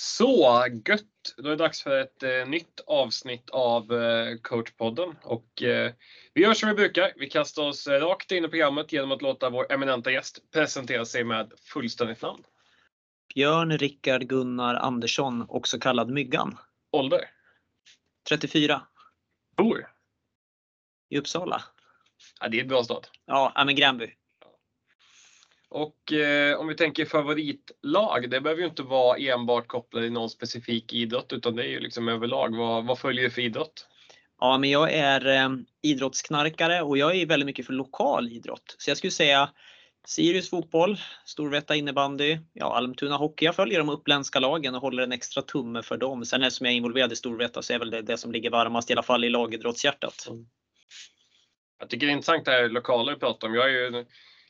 Så gött! Då är det dags för ett eh, nytt avsnitt av eh, coachpodden och eh, vi gör som vi brukar. Vi kastar oss eh, rakt in i programmet genom att låta vår eminenta gäst presentera sig med fullständigt namn. Björn Rickard Gunnar Andersson, också kallad Myggan. Ålder? 34. Bor? I Uppsala. Ja, det är en bra stad. Ja, men Gränby. Och eh, om vi tänker favoritlag, det behöver ju inte vara enbart kopplat till någon specifik idrott utan det är ju liksom överlag. Vad, vad följer du för idrott? Ja, men jag är eh, idrottsknarkare och jag är väldigt mycket för lokal idrott. Så jag skulle säga Sirius fotboll, Storvreta innebandy, ja, Almtuna hockey. Jag följer de uppländska lagen och håller en extra tumme för dem. Sen eftersom jag är involverad i Storvreta så är väl det det som ligger varmast i alla fall i lagidrottshjärtat. Mm. Jag tycker det är intressant det här lokala vi pratar om. Jag är ju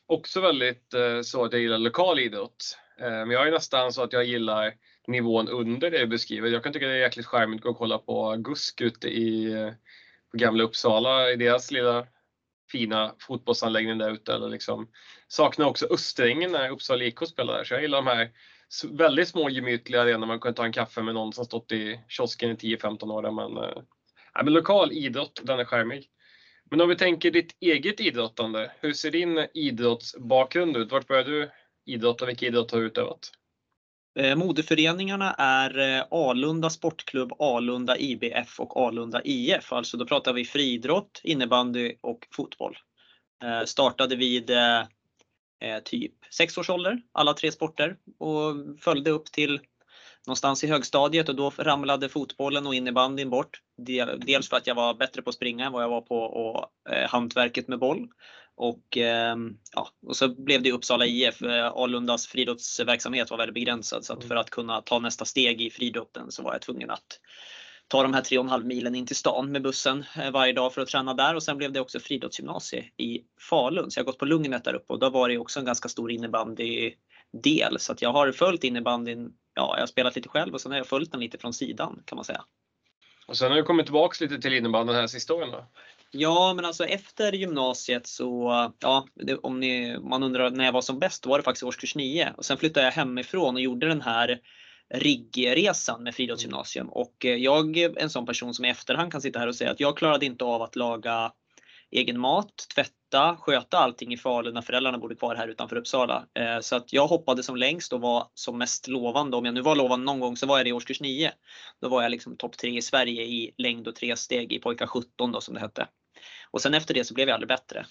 också väldigt eh, så att jag gillar lokal idrott. Eh, men jag är nästan så att jag gillar nivån under det du beskriver. Jag kan tycka det är jäkligt charmigt att gå och kolla på GUSK ute i eh, på Gamla Uppsala i deras lilla fina fotbollsanläggning där ute. Eller liksom, saknar också Österängen när Uppsala IK spelar där. Så jag gillar de här väldigt små gemytliga arenorna man kan ta en kaffe med någon som stått i kiosken i 10-15 år. Där man, äh, men lokal idrott, den är charmig. Men om vi tänker ditt eget idrottande. Hur ser din idrottsbakgrund ut? Vart började du idrotta? Vilka idrott har du utövat? Eh, modeföreningarna moderföreningarna är eh, Alunda Sportklubb, Alunda IBF och Alunda IF. Alltså då pratar vi friidrott, innebandy och fotboll. Eh, startade vid typ 6 års ålder, alla tre sporter och följde upp till någonstans i högstadiet och då ramlade fotbollen och innebandyn bort. Dels för att jag var bättre på att springa än vad jag var på och, eh, hantverket med boll. Och, eh, ja, och så blev det Uppsala IF. Eh, Alundas friidrottsverksamhet var väldigt begränsad så att för att kunna ta nästa steg i friidrotten så var jag tvungen att ta de här 3,5 milen in till stan med bussen eh, varje dag för att träna där och sen blev det också friidrottsgymnasie i Falun. Så jag har gått på Lugnet där uppe och då var det också en ganska stor innebandy innebandydel så att jag har följt innebandyn ja, jag har spelat lite själv och sen har jag följt den lite från sidan kan man säga. Och sen har du kommit tillbaks lite till innebandyn här sista åren då? Ja, men alltså efter gymnasiet så, ja, det, om ni, man undrar när jag var som bäst, då var det faktiskt årskurs 9. Och sen flyttade jag hemifrån och gjorde den här riggresan med friidrottsgymnasium. Och eh, jag är en sån person som i efterhand kan sitta här och säga att jag klarade inte av att laga egen mat, tvätta, sköta allting i Falun när föräldrarna bodde kvar här utanför Uppsala. Eh, så att jag hoppade som längst och var som mest lovande. Om jag nu var lovande någon gång så var jag det i årskurs 9. Då var jag liksom topp 3 i Sverige i längd och tre steg i pojkar 17 då som det hette. Och sen efter det så blev jag aldrig bättre.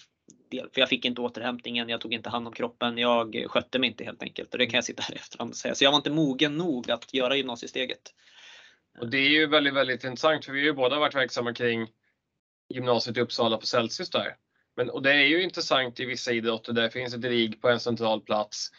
För jag fick inte återhämtningen, jag tog inte hand om kroppen, jag skötte mig inte helt enkelt. Och det kan jag sitta här efterhand och säga. Så jag var inte mogen nog att göra gymnasiesteget. Och det är ju väldigt, väldigt intressant för vi har ju båda varit verksamma kring gymnasiet i Uppsala på Celsius där. Men, och det är ju intressant i vissa idrotter. Där finns ett RIG på en central plats.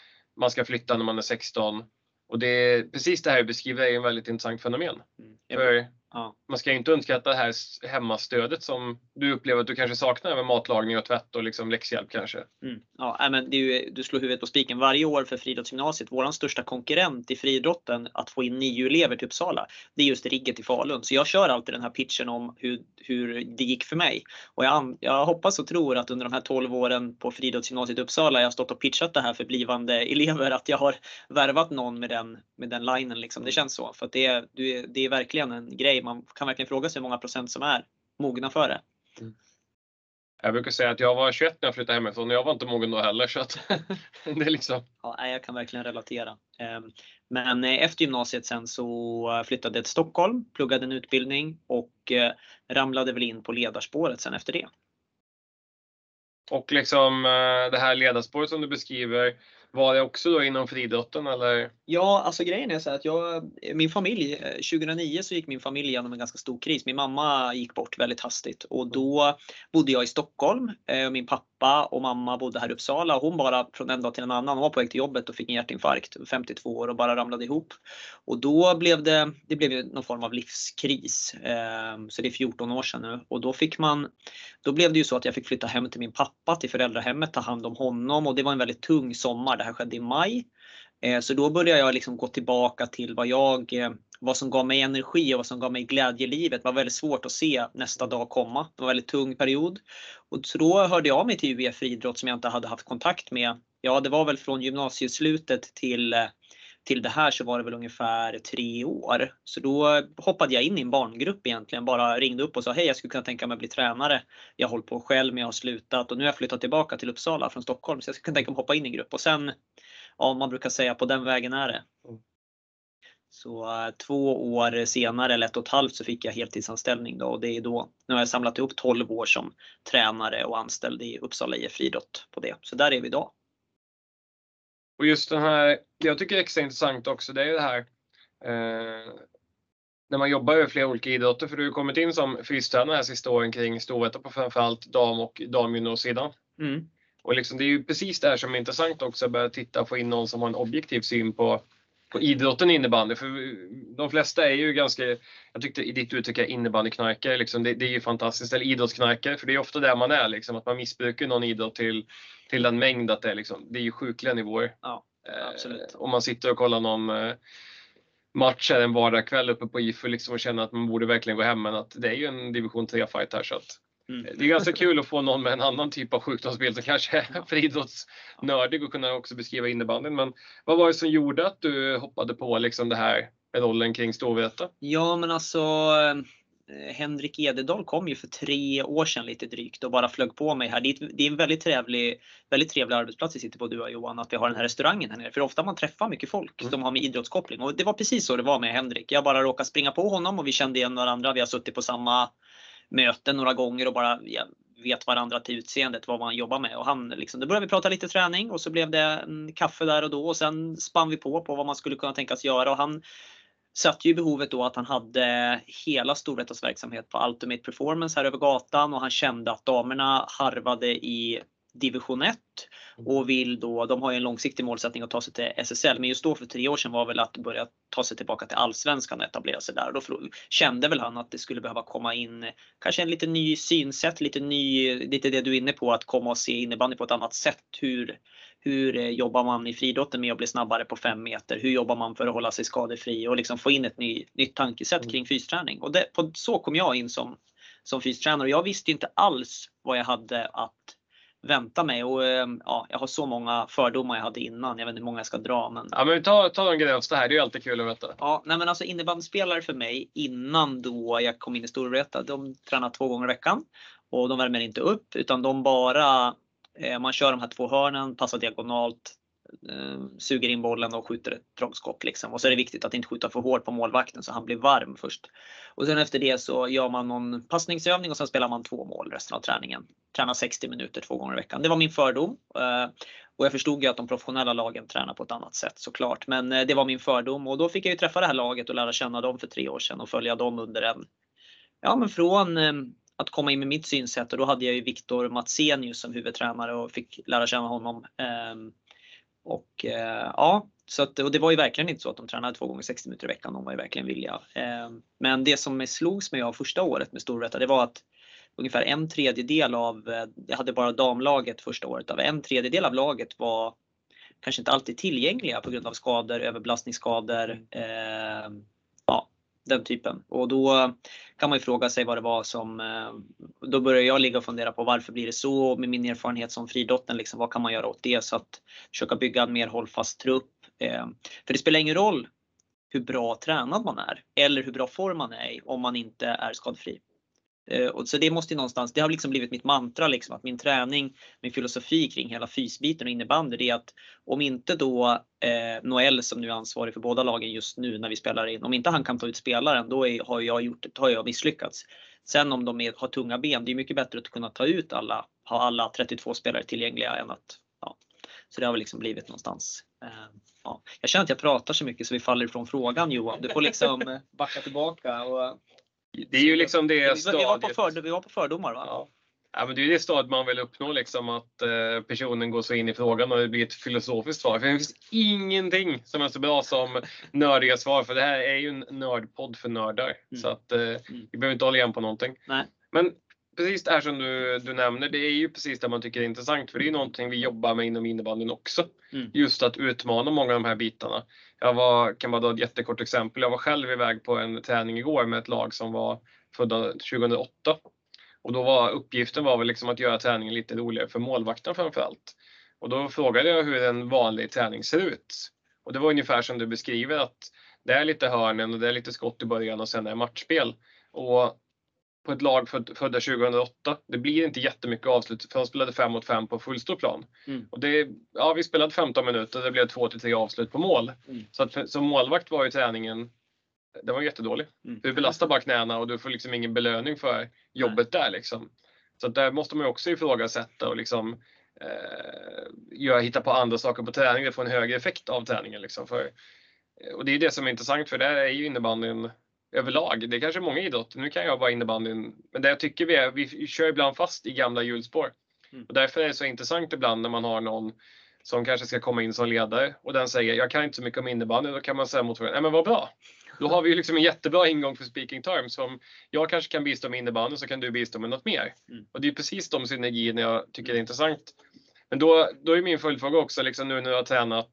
Man ska flytta när man är 16. Och det är precis det här du beskriver är en väldigt intressant fenomen. Mm. För Ja. Man ska inte underskatta det här hemmastödet som du upplever att du kanske saknar med matlagning och tvätt och liksom läxhjälp kanske. Mm. Ja, men ju, du slår huvudet på spiken. Varje år för friidrottsgymnasiet, vår största konkurrent i friidrotten att få in nio elever till Uppsala, det är just rigget i Falun. Så jag kör alltid den här pitchen om hur, hur det gick för mig. Och jag, jag hoppas och tror att under de här 12 åren på friidrottsgymnasiet i Uppsala, jag har stått och pitchat det här för blivande elever, att jag har värvat någon med den, med den linen. Liksom. Det känns så. För det, det är verkligen en grej man kan verkligen fråga sig hur många procent som är mogna för det. Mm. Jag brukar säga att jag var 21 när jag flyttade hemifrån och jag var inte mogen då heller. Så att det är liksom... ja, jag kan verkligen relatera. Ehm, men eh, efter gymnasiet sen så flyttade jag till Stockholm, pluggade en utbildning och eh, ramlade väl in på ledarspåret sen efter det. Och liksom eh, det här ledarspåret som du beskriver, var det också då inom friidrotten eller? Ja, alltså grejen är så att jag, min familj, eh, 2009 så gick min familj igenom en ganska stor kris. Min mamma gick bort väldigt hastigt och då bodde jag i Stockholm. Eh, min pappa och mamma bodde här i Uppsala. och Hon bara från en dag till en annan, hon var på väg till jobbet och fick en hjärtinfarkt, 52 år och bara ramlade ihop. Och då blev det, det blev någon form av livskris. Ehm, så det är 14 år sedan nu och då fick man, då blev det ju så att jag fick flytta hem till min pappa till föräldrahemmet, ta hand om honom och det var en väldigt tung sommar det här skedde i maj. Eh, så då började jag liksom gå tillbaka till vad jag eh, vad som gav mig energi och vad som gav mig glädje i livet. Det var väldigt svårt att se nästa dag komma. Det var en väldigt tung period. Och så då hörde jag mig till UF Idrott som jag inte hade haft kontakt med. Ja, det var väl från gymnasieslutet till eh, till det här så var det väl ungefär tre år. Så då hoppade jag in i en barngrupp egentligen. Bara ringde upp och sa hej jag skulle kunna tänka mig att bli tränare. Jag hållit på själv men jag har slutat och nu har jag flyttat tillbaka till Uppsala från Stockholm så jag skulle kunna tänka mig att hoppa in i en grupp. Och sen, ja man brukar säga på den vägen är det. Mm. Så uh, två år senare, eller ett och ett halvt, så fick jag heltidsanställning då och det är då, nu har jag samlat ihop 12 år som tränare och anställd i Uppsala IF Friidrott på det. Så där är vi idag. Och just den här, det jag tycker är extra intressant också, det är det här eh, när man jobbar över flera olika idrotter, för du har kommit in som fystränare här sista åren kring Storvreta på framförallt dam och damjuniorsidan. Mm. Och liksom, det är ju precis det här som är intressant också, att börja titta och få in någon som har en objektiv syn på på idrotten innebandy. För de flesta är ju ganska, jag tyckte i ditt uttryck innebandyknarkare, liksom, det, det, är ju fantastiskt. Eller idrottsknarkare, för det är ofta där man är, liksom, att man missbrukar någon idrott till, till den mängd att det är, liksom, det är ju sjukliga nivåer. Ja, absolut. Eh, om man sitter och kollar någon eh, match en vardagskväll uppe på IFU liksom, och känner att man borde verkligen gå hem, men att det är ju en division 3 fight här. Så att, Mm. Det är ganska kul att få någon med en annan typ av sjukdomsbild som kanske är friidrottsnördig och kunna också beskriva innebandyn. Men vad var det som gjorde att du hoppade på liksom det här rollen kring Storvreta? Ja, men alltså eh, Henrik Ededal kom ju för tre år sedan lite drygt och bara flög på mig här. Det är en väldigt trevlig, väldigt trevlig arbetsplats vi sitter på du och Johan, att vi har den här restaurangen här nere. För ofta man träffar mycket folk mm. som har med idrottskoppling och det var precis så det var med Henrik. Jag bara råkade springa på honom och vi kände igen varandra. Vi har suttit på samma möten några gånger och bara ja, vet varandra till utseendet, vad man jobbar med. Och han, liksom, då började vi prata lite träning och så blev det en kaffe där och då och sen spann vi på på vad man skulle kunna tänkas göra. Och han satt ju i behovet då att han hade hela Storvretas verksamhet på Ultimate Performance här över gatan och han kände att damerna harvade i division 1 och vill då, de har ju en långsiktig målsättning att ta sig till SSL, men just då för tre år sedan var väl att börja ta sig tillbaka till allsvenskan och etablera sig där. Och då kände väl han att det skulle behöva komma in kanske en lite ny synsätt, lite ny, lite det du är inne på, att komma och se innebandy på ett annat sätt. Hur, hur eh, jobbar man i friidrotten med att bli snabbare på fem meter? Hur jobbar man för att hålla sig skadefri och liksom få in ett ny, nytt tankesätt mm. kring fysträning? Och det, på, så kom jag in som, som fystränare och jag visste inte alls vad jag hade att vänta mig. Och ehm, ja, jag har så många fördomar jag hade innan. Jag vet inte hur många jag ska dra. Men... Ja, men ta, ta de grövsta här. Det är ju alltid kul att veta. Ja, nej, men alltså innebandyspelare för mig innan då jag kom in i Storvreta, de tränar två gånger i veckan och de värmer inte upp utan de bara eh, man kör de här två hörnen, passar diagonalt, Ehm, suger in bollen och skjuter ett dragskott. Liksom. Och så är det viktigt att inte skjuta för hårt på målvakten så han blir varm först. Och sen efter det så gör man någon passningsövning och sen spelar man två mål resten av träningen. Tränar 60 minuter två gånger i veckan. Det var min fördom. Eh, och jag förstod ju att de professionella lagen tränar på ett annat sätt såklart. Men eh, det var min fördom och då fick jag ju träffa det här laget och lära känna dem för tre år sedan och följa dem under en, ja men från eh, att komma in med mitt synsätt och då hade jag ju Viktor Matsenius som huvudtränare och fick lära känna honom ehm, och eh, ja, så att, och det var ju verkligen inte så att de tränade två gånger 60 minuter i veckan. De var ju verkligen villiga. Eh, men det som slogs mig av första året med Storvreta, det var att ungefär en tredjedel av, eh, jag hade bara damlaget första året, av en tredjedel av laget var kanske inte alltid tillgängliga på grund av skador, överbelastningsskador, eh, den typen. Och då kan man ju fråga sig vad det var som, eh, då börjar jag ligga och fundera på varför blir det så? Och med min erfarenhet som friidrotten, liksom, vad kan man göra åt det? Så att försöka bygga en mer hållfast trupp. Eh, för det spelar ingen roll hur bra tränad man är eller hur bra form man är i om man inte är skadefri. Eh, och så det måste någonstans, det har liksom blivit mitt mantra liksom att min träning, min filosofi kring hela fysbiten och innebandy det är att om inte då eh, Noel som nu är ansvarig för båda lagen just nu när vi spelar in, om inte han kan ta ut spelaren då är, har jag gjort, har jag misslyckats. Sen om de är, har tunga ben, det är mycket bättre att kunna ta ut alla, ha alla 32 spelare tillgängliga än att ja. Så det har väl liksom blivit någonstans. Eh, ja. Jag känner att jag pratar så mycket så vi faller ifrån frågan Johan. Du får liksom eh, backa tillbaka och det är ju liksom det vi, stadiet. Vi var på, för, vi var på fördomar va? Ja. Ja, men det är det stadiet man vill uppnå, liksom, att eh, personen går så in i frågan och det blir ett filosofiskt svar. För det finns ingenting som är så bra som nördiga svar, för det här är ju en nördpodd för nördar. Mm. Så att eh, mm. vi behöver inte hålla igen på någonting. Nej. Men precis det här som du, du nämner, det är ju precis det man tycker är intressant, för det är någonting vi jobbar med inom innebandyn också. Mm. Just att utmana många av de här bitarna. Jag var, kan bara dra ett jättekort exempel. Jag var själv iväg på en träning igår med ett lag som var födda 2008. Och då var uppgiften var väl liksom att göra träningen lite roligare för målvakten framför allt. Och då frågade jag hur en vanlig träning ser ut. Och det var ungefär som du beskriver att det är lite hörnen och det är lite skott i början och sen är det matchspel. Och på ett lag födda 2008, det blir inte jättemycket avslut för de spelade 5 mot 5 på fullstorplan. Mm. Och det, ja, vi spelade 15 minuter det blev 2 till 3 avslut på mål. Mm. Så att som målvakt var ju träningen den var jättedålig. Mm. Du belastar bara knäna och du får liksom ingen belöning för jobbet Nej. där liksom. Så där måste man också ifrågasätta och liksom eh, hitta på andra saker på träningen och få en högre effekt av träningen. Liksom. För, och det är det som är intressant för där är ju innebandyn överlag. Det är kanske många idrotter. Nu kan jag bara innebandyn. Men det jag tycker vi är, vi kör ibland fast i gamla hjulspår. Mm. Och därför är det så intressant ibland när man har någon som kanske ska komma in som ledare och den säger jag kan inte så mycket om innebandy. Då kan man säga mot nej men vad bra. Då har vi ju liksom en jättebra ingång för speaking terms. Om jag kanske kan bistå med innebandy så kan du bistå med något mer. Mm. Och det är precis de synergierna jag tycker är intressant. Men då, då är min följdfråga också, liksom nu när du har tränat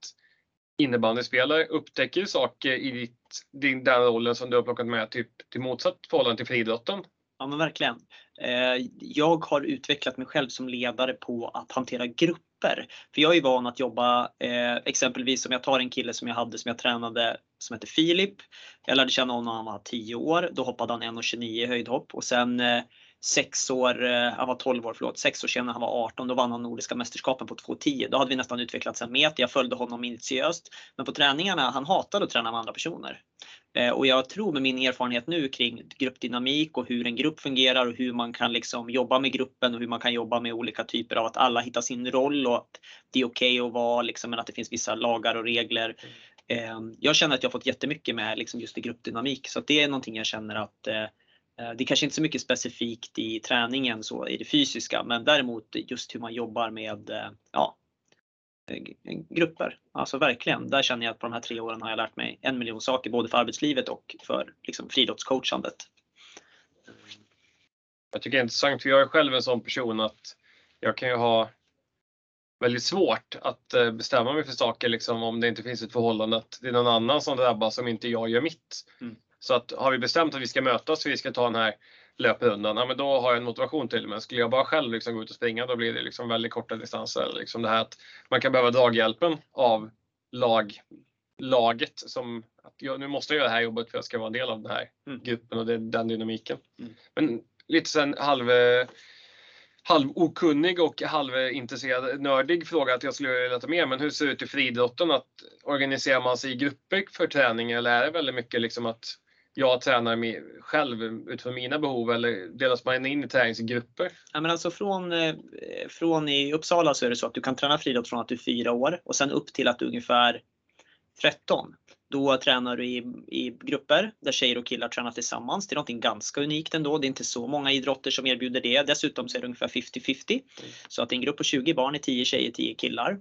innebandyspelare, upptäcker du saker i ditt, din, den rollen som du har plockat med typ, till motsatt förhållande till friidrotten? Ja men verkligen. Eh, jag har utvecklat mig själv som ledare på att hantera grupper. För jag är van att jobba, eh, exempelvis om jag tar en kille som jag hade som jag tränade som heter Filip. Jag lärde känna honom när han var 10 år. Då hoppade han 1,29 i höjdhopp och sen eh, sex år, eh, han var 12 år, förlåt, sex år senare han var 18, då vann han Nordiska mästerskapen på 2.10. Då hade vi nästan utvecklats en meter. Jag följde honom minutiöst. Men på träningarna, han hatade att träna med andra personer. Eh, och jag tror med min erfarenhet nu kring gruppdynamik och hur en grupp fungerar och hur man kan liksom jobba med gruppen och hur man kan jobba med olika typer av att alla hittar sin roll och att det är okej okay att vara liksom, men att det finns vissa lagar och regler. Eh, jag känner att jag fått jättemycket med liksom just i gruppdynamik så det är någonting jag känner att det är kanske inte så mycket specifikt i träningen så i det fysiska, men däremot just hur man jobbar med eh, ja, eh, grupper. Alltså verkligen, där känner jag att på de här tre åren har jag lärt mig en miljon saker både för arbetslivet och för liksom, friidrottscoachandet. Jag tycker det är intressant, för jag är själv en sån person att jag kan ju ha väldigt svårt att bestämma mig för saker liksom, om det inte finns ett förhållande att det är någon annan som drabbas som inte jag gör mitt. Mm. Så att har vi bestämt att vi ska mötas vi ska ta den här löprundan, ja, men då har jag en motivation till. Men skulle jag bara själv liksom gå ut och springa, då blir det liksom väldigt korta distanser. Liksom det här att man kan behöva draghjälpen av lag, laget som att jag, nu måste jag göra det här jobbet för att jag ska vara en del av den här mm. gruppen och det, den dynamiken. Mm. Men lite sen halv halv okunnig och halvintresserad, nördig fråga att jag skulle vilja ta med. Men hur ser det ut i friidrotten? Att organiserar man sig i grupper för träning eller är det väldigt mycket liksom att jag tränar själv utifrån mina behov eller delas man in i träningsgrupper? Ja, men alltså från, eh, från i Uppsala så är det så att du kan träna friidrott från att du är fyra år och sen upp till att du är ungefär 13. Då tränar du i, i grupper där tjejer och killar tränar tillsammans. Det är någonting ganska unikt ändå. Det är inte så många idrotter som erbjuder det. Dessutom så är det ungefär 50-50. Mm. Så att en grupp på 20 barn är 10 tjejer, 10 killar.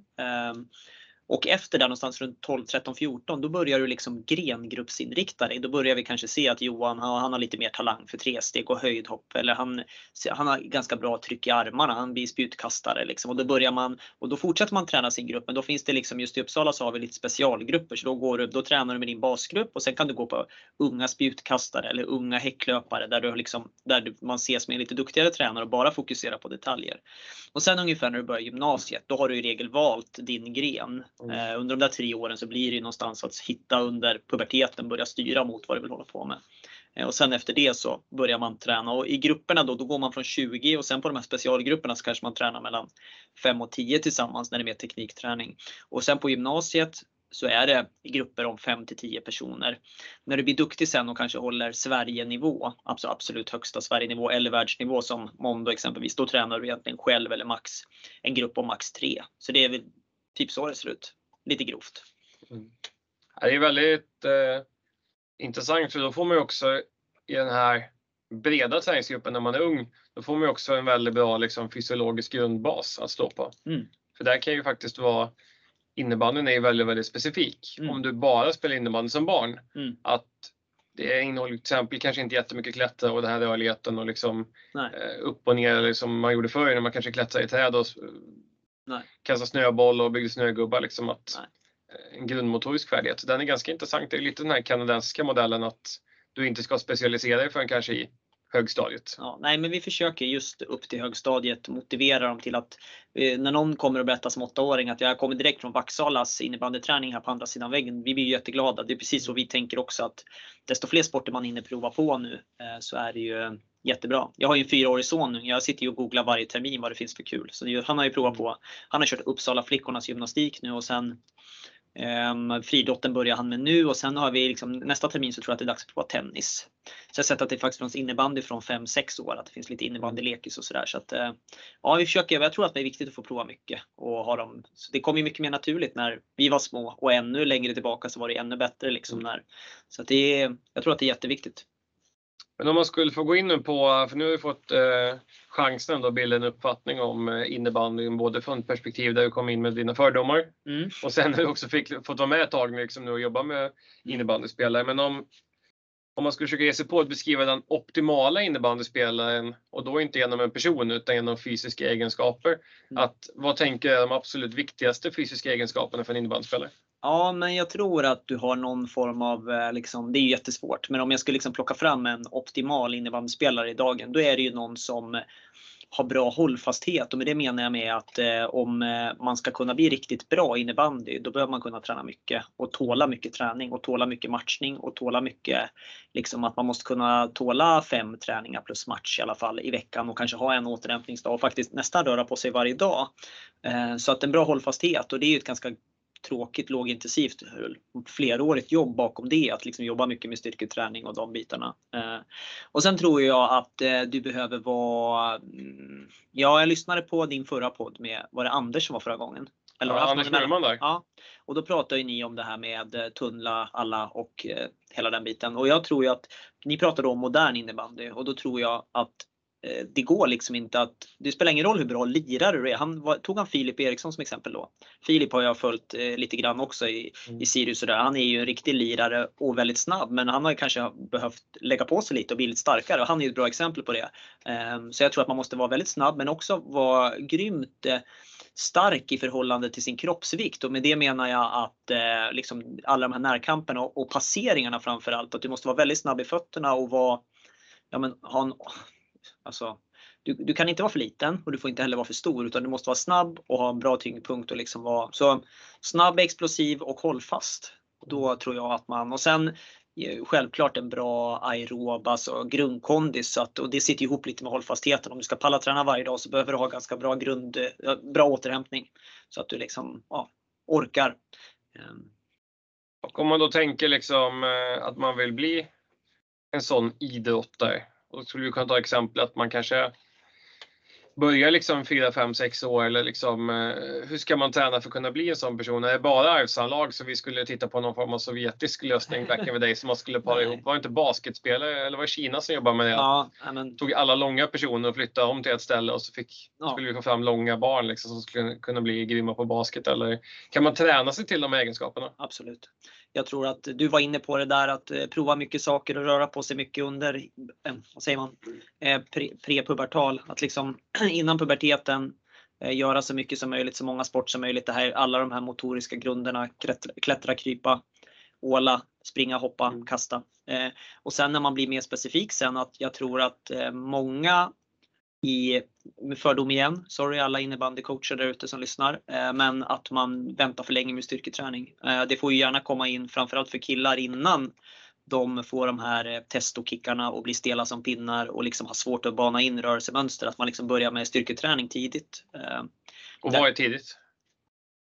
Och efter det någonstans runt 12, 13, 14 då börjar du liksom grengruppsinrikta dig. Då börjar vi kanske se att Johan han har lite mer talang för tresteg och höjdhopp eller han, han har ganska bra tryck i armarna. Han blir spjutkastare liksom. och då börjar man och då fortsätter man träna sin grupp. Men då finns det liksom just i Uppsala så har vi lite specialgrupper så då går du, då tränar du med din basgrupp och sen kan du gå på unga spjutkastare eller unga häcklöpare där du liksom där man ses med en lite duktigare tränare och bara fokuserar på detaljer. Och sen ungefär när du börjar gymnasiet, då har du i regel valt din gren Mm. Eh, under de där tre åren så blir det någonstans att hitta under puberteten, börja styra mot vad du vill hålla på med. Eh, och sen efter det så börjar man träna och i grupperna då, då går man från 20 och sen på de här specialgrupperna så kanske man tränar mellan 5 och 10 tillsammans när det är mer teknikträning. Och sen på gymnasiet så är det i grupper om 5 till 10 personer. När du blir duktig sen och kanske håller Sverige-nivå, alltså absolut högsta Sverige-nivå eller världsnivå som Mondo exempelvis, då tränar du egentligen själv eller max en grupp om max 3. Så det är väl typ så det ser ut lite grovt. Mm. Det är väldigt eh, intressant för då får man ju också i den här breda träningsgruppen när man är ung, då får man också en väldigt bra liksom, fysiologisk grundbas att stå på. Mm. För där kan ju faktiskt vara innebandyn är väldigt, väldigt specifik. Mm. Om du bara spelar innebandy som barn, mm. att det innehåller till exempel kanske inte jättemycket klättra och den här rörligheten och liksom eh, upp och ner som man gjorde förr när man kanske klättrade i träd och Nej. kasta snöboll och byggde snögubbar. Liksom att, eh, en grundmotorisk färdighet. Den är ganska intressant. Det är lite den här kanadensiska modellen att du inte ska specialisera dig förrän kanske i högstadiet. Ja, nej, men vi försöker just upp till högstadiet motivera dem till att eh, när någon kommer och berättar som åttaåring att jag kommer direkt från Vaxalas innebandyträning här på andra sidan väggen. Vi blir jätteglada. Det är precis så vi tänker också att desto fler sporter man hinner prova på nu eh, så är det ju jättebra. Jag har ju en fyraårig son nu. Jag sitter ju och googlar varje termin vad det finns för kul. Så han har ju provat på. Han har kört Uppsala flickornas gymnastik nu och sen Um, friidrotten börjar han med nu och sen har vi liksom, nästa termin så tror jag att det är dags att prova tennis. Så jag har sett att det faktiskt finns innebandy från 5-6 år, att det finns lite innebandylekis och sådär. Så att uh, ja, vi försöker. Jag tror att det är viktigt att få prova mycket och ha dem. Så det kommer mycket mer naturligt när vi var små och ännu längre tillbaka så var det ännu bättre liksom när. Så att det är, jag tror att det är jätteviktigt. Men om man skulle få gå in nu på, för nu har vi fått eh, chansen att bilda en uppfattning om eh, innebandyn, både från ett perspektiv där du kom in med dina fördomar mm. och sen har du också fick, fått vara med ett tag liksom, nu och jobba med innebandyspelare. Men om, om man skulle försöka ge sig på att beskriva den optimala innebandyspelaren och då inte genom en person utan genom fysiska egenskaper. Mm. Att, vad tänker du är de absolut viktigaste fysiska egenskaperna för en innebandyspelare? Ja, men jag tror att du har någon form av, eh, liksom, det är jättesvårt, men om jag skulle liksom plocka fram en optimal innebandyspelare i dagen, då är det ju någon som har bra hållfasthet och med det menar jag med att eh, om eh, man ska kunna bli riktigt bra innebandy då behöver man kunna träna mycket och tåla mycket träning och tåla mycket matchning och tåla mycket liksom att man måste kunna tåla fem träningar plus match i alla fall i veckan och kanske ha en återhämtningsdag och faktiskt nästan röra på sig varje dag. Eh, så att en bra hållfasthet och det är ju ett ganska tråkigt, lågintensivt, flerårigt jobb bakom det. Att liksom jobba mycket med styrketräning och de bitarna. Eh, och sen tror jag att eh, du behöver vara... Mm, ja, jag lyssnade på din förra podd med, var det Anders som var förra gången? Eller ja, Anders Norman där. Ja. Och då pratade ni om det här med eh, tunnla alla och hela den biten. Och jag tror ju att ni pratade om modern innebandy och då tror jag att det går liksom inte att, det spelar ingen roll hur bra lirare du är. Han, tog han Filip Eriksson som exempel då? Filip har jag följt eh, lite grann också i, mm. i Sirius och där. Han är ju en riktig lirare och väldigt snabb men han har kanske behövt lägga på sig lite och bli lite starkare och han är ju ett bra exempel på det. Eh, så jag tror att man måste vara väldigt snabb men också vara grymt eh, stark i förhållande till sin kroppsvikt och med det menar jag att eh, liksom alla de här närkamperna och, och passeringarna framförallt. Att du måste vara väldigt snabb i fötterna och vara ja, men, ha en Alltså, du, du, kan inte vara för liten och du får inte heller vara för stor utan du måste vara snabb och ha en bra tyngdpunkt och liksom vara så snabb, explosiv och hållfast. Då tror jag att man och sen eh, självklart en bra aerob, alltså grundkondis. Så att, och det sitter ihop lite med hållfastheten. Om du ska palla träna varje dag så behöver du ha ganska bra grund, eh, bra återhämtning. Så att du liksom ja, orkar. Ehm. Och om man då tänker liksom eh, att man vill bli en sån idrottare och skulle vi kunna ta exempel att man kanske börjar liksom 4, 5, 6 år eller liksom eh, hur ska man träna för att kunna bli en sån person? Är det bara arvsanlag så vi skulle titta på någon form av sovjetisk lösning back in the day som man skulle para ihop? Var det inte basketspelare eller var det Kina som jobbade med det? Ja, men... Tog alla långa personer och flyttade om till ett ställe och så fick, ja. skulle vi få fram långa barn liksom, som skulle kunna bli grymma på basket eller kan man träna sig till de egenskaperna? Absolut. Jag tror att du var inne på det där att eh, prova mycket saker och röra på sig mycket under, eh, vad säger man, eh, prepubertal. Att liksom innan puberteten göra så mycket som möjligt, så många sport som möjligt. Det här, alla de här motoriska grunderna, klättra, krypa, åla, springa, hoppa, mm. kasta. och sen när man blir mer specifik sen att jag tror att många i, med fördom igen, sorry alla innebandycoacher där ute som lyssnar, eh, men att man väntar för länge med styrketräning. Eh, det får ju gärna komma in framförallt för killar innan de får de här eh, testokickarna och blir stela som pinnar och liksom har svårt att bana in rörelsemönster. Att man liksom börjar med styrketräning tidigt. Och vad är tidigt?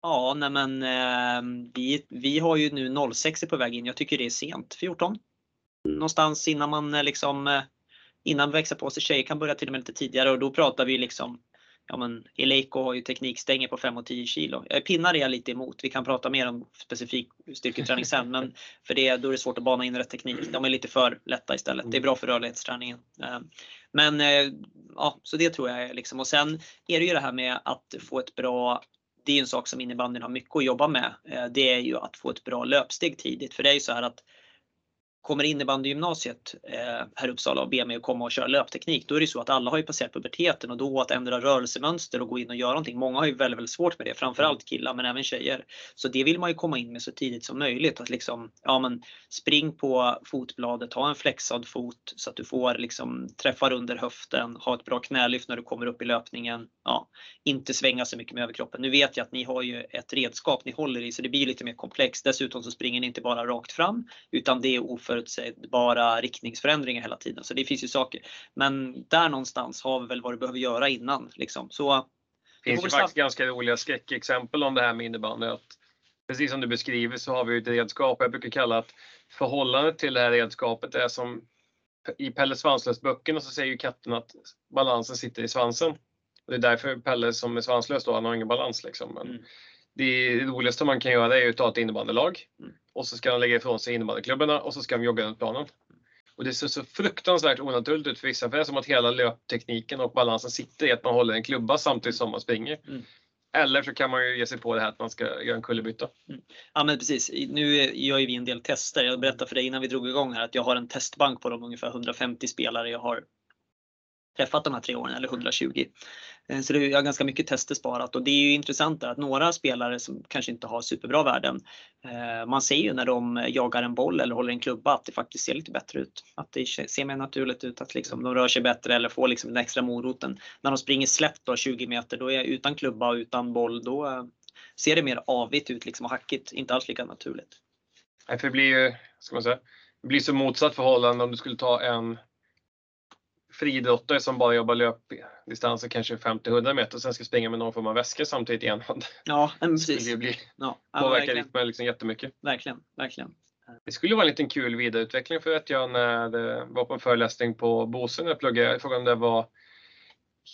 Ja, nej men vi, vi har ju nu 06 på väg in. Jag tycker det är sent, 14. Någonstans innan man liksom innan växa på sig. Tjejer kan börja till och med lite tidigare och då pratar vi liksom Ja men Eleiko har ju teknikstänger på 5 och 10 kilo. Pinnar är jag lite emot. Vi kan prata mer om specifik styrketräning sen men för det då är det svårt att bana in rätt teknik. De är lite för lätta istället. Det är bra för rörlighetsträningen. Eh, men eh, ja, så det tror jag är liksom och sen är det ju det här med att få ett bra det är en sak som innebandyn har mycket att jobba med. Eh, det är ju att få ett bra löpsteg tidigt för det är ju så här att kommer innebandygymnasiet eh, här i Uppsala och ber mig att komma och köra löpteknik, då är det så att alla har ju passerat puberteten och då att ändra rörelsemönster och gå in och göra någonting. Många har ju väldigt, väldigt svårt med det, framförallt killar men även tjejer. Så det vill man ju komma in med så tidigt som möjligt. Att liksom, ja men spring på fotbladet, ha en flexad fot så att du får liksom träffar under höften, ha ett bra knälyft när du kommer upp i löpningen. Ja, inte svänga så mycket med överkroppen. Nu vet jag att ni har ju ett redskap ni håller i så det blir lite mer komplext. Dessutom så springer ni inte bara rakt fram utan det är oförutsägbara riktningsförändringar hela tiden. Så det finns ju saker. Men där någonstans har vi väl vad du behöver göra innan. Liksom. Så, det finns ju faktiskt ganska roliga skräckexempel om det här med innebandy. Att precis som du beskriver så har vi ett redskap. Jag brukar kalla att förhållandet till det här redskapet är som i Pelle Svanslös-böckerna så säger ju katten att balansen sitter i svansen. Och det är därför Pelle som är svanslös då, han har ingen balans liksom. Men mm det roligaste man kan göra är att ta ett innebandylag mm. Och så ska de lägga ifrån sig innebandyklubborna och så ska de jogga runt planen. Och det ser så fruktansvärt onaturligt ut för vissa, för det är som att hela löptekniken och balansen sitter i att man håller en klubba samtidigt som man springer. Mm. Eller så kan man ju ge sig på det här att man ska göra en kullerbytta. Mm. Ja men precis. Nu gör ju vi en del tester. Jag berättade för dig innan vi drog igång här att jag har en testbank på de ungefär 150 spelare jag har träffat de här tre åren eller 120. Eh, så det är ganska mycket tester sparat och det är ju intressant att några spelare som kanske inte har superbra värden. Eh, man ser ju när de jagar en boll eller håller en klubba att det faktiskt ser lite bättre ut. Att det ser mer naturligt ut att liksom de rör sig bättre eller får liksom den extra moroten. När de springer släppt då 20 meter då är jag utan klubba och utan boll då eh, ser det mer avigt ut liksom och hackigt. Inte alls lika naturligt. Nej, för det blir ju, ska man säga, det blir så motsatt förhållande om du skulle ta en friidrottare som bara jobbar löpdistanser kanske 50-100 meter och sen ska springa med någon form av väska samtidigt i en hand. Ja, precis. Det blir, ja, påverkar rytmen liksom jättemycket. Verkligen, verkligen. Det skulle vara en liten kul vidareutveckling för att jag när det var på en föreläsning på Bosön när jag pluggade. Jag frågade om det var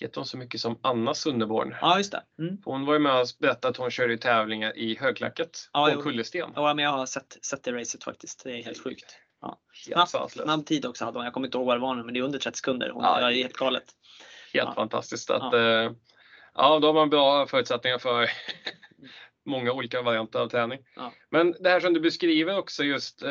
Heter hon så mycket som Anna Sunderborn? Ja, just det. Mm. Hon var ju med och berättade att hon körde tävlingar i högklackat ja, på kullersten. Ja, men jag har sett, sett det racet faktiskt. Det är helt sjukt. Ja. Snabb, snabb tid också hade hon. Jag kommer inte ihåg vad det var nu, men det är under 30 sekunder. Hon, ja, det är helt galet. Helt ja. fantastiskt. Att, ja. Eh, ja, då har man bra förutsättningar för många olika varianter av träning. Ja. Men det här som du beskriver också just eh,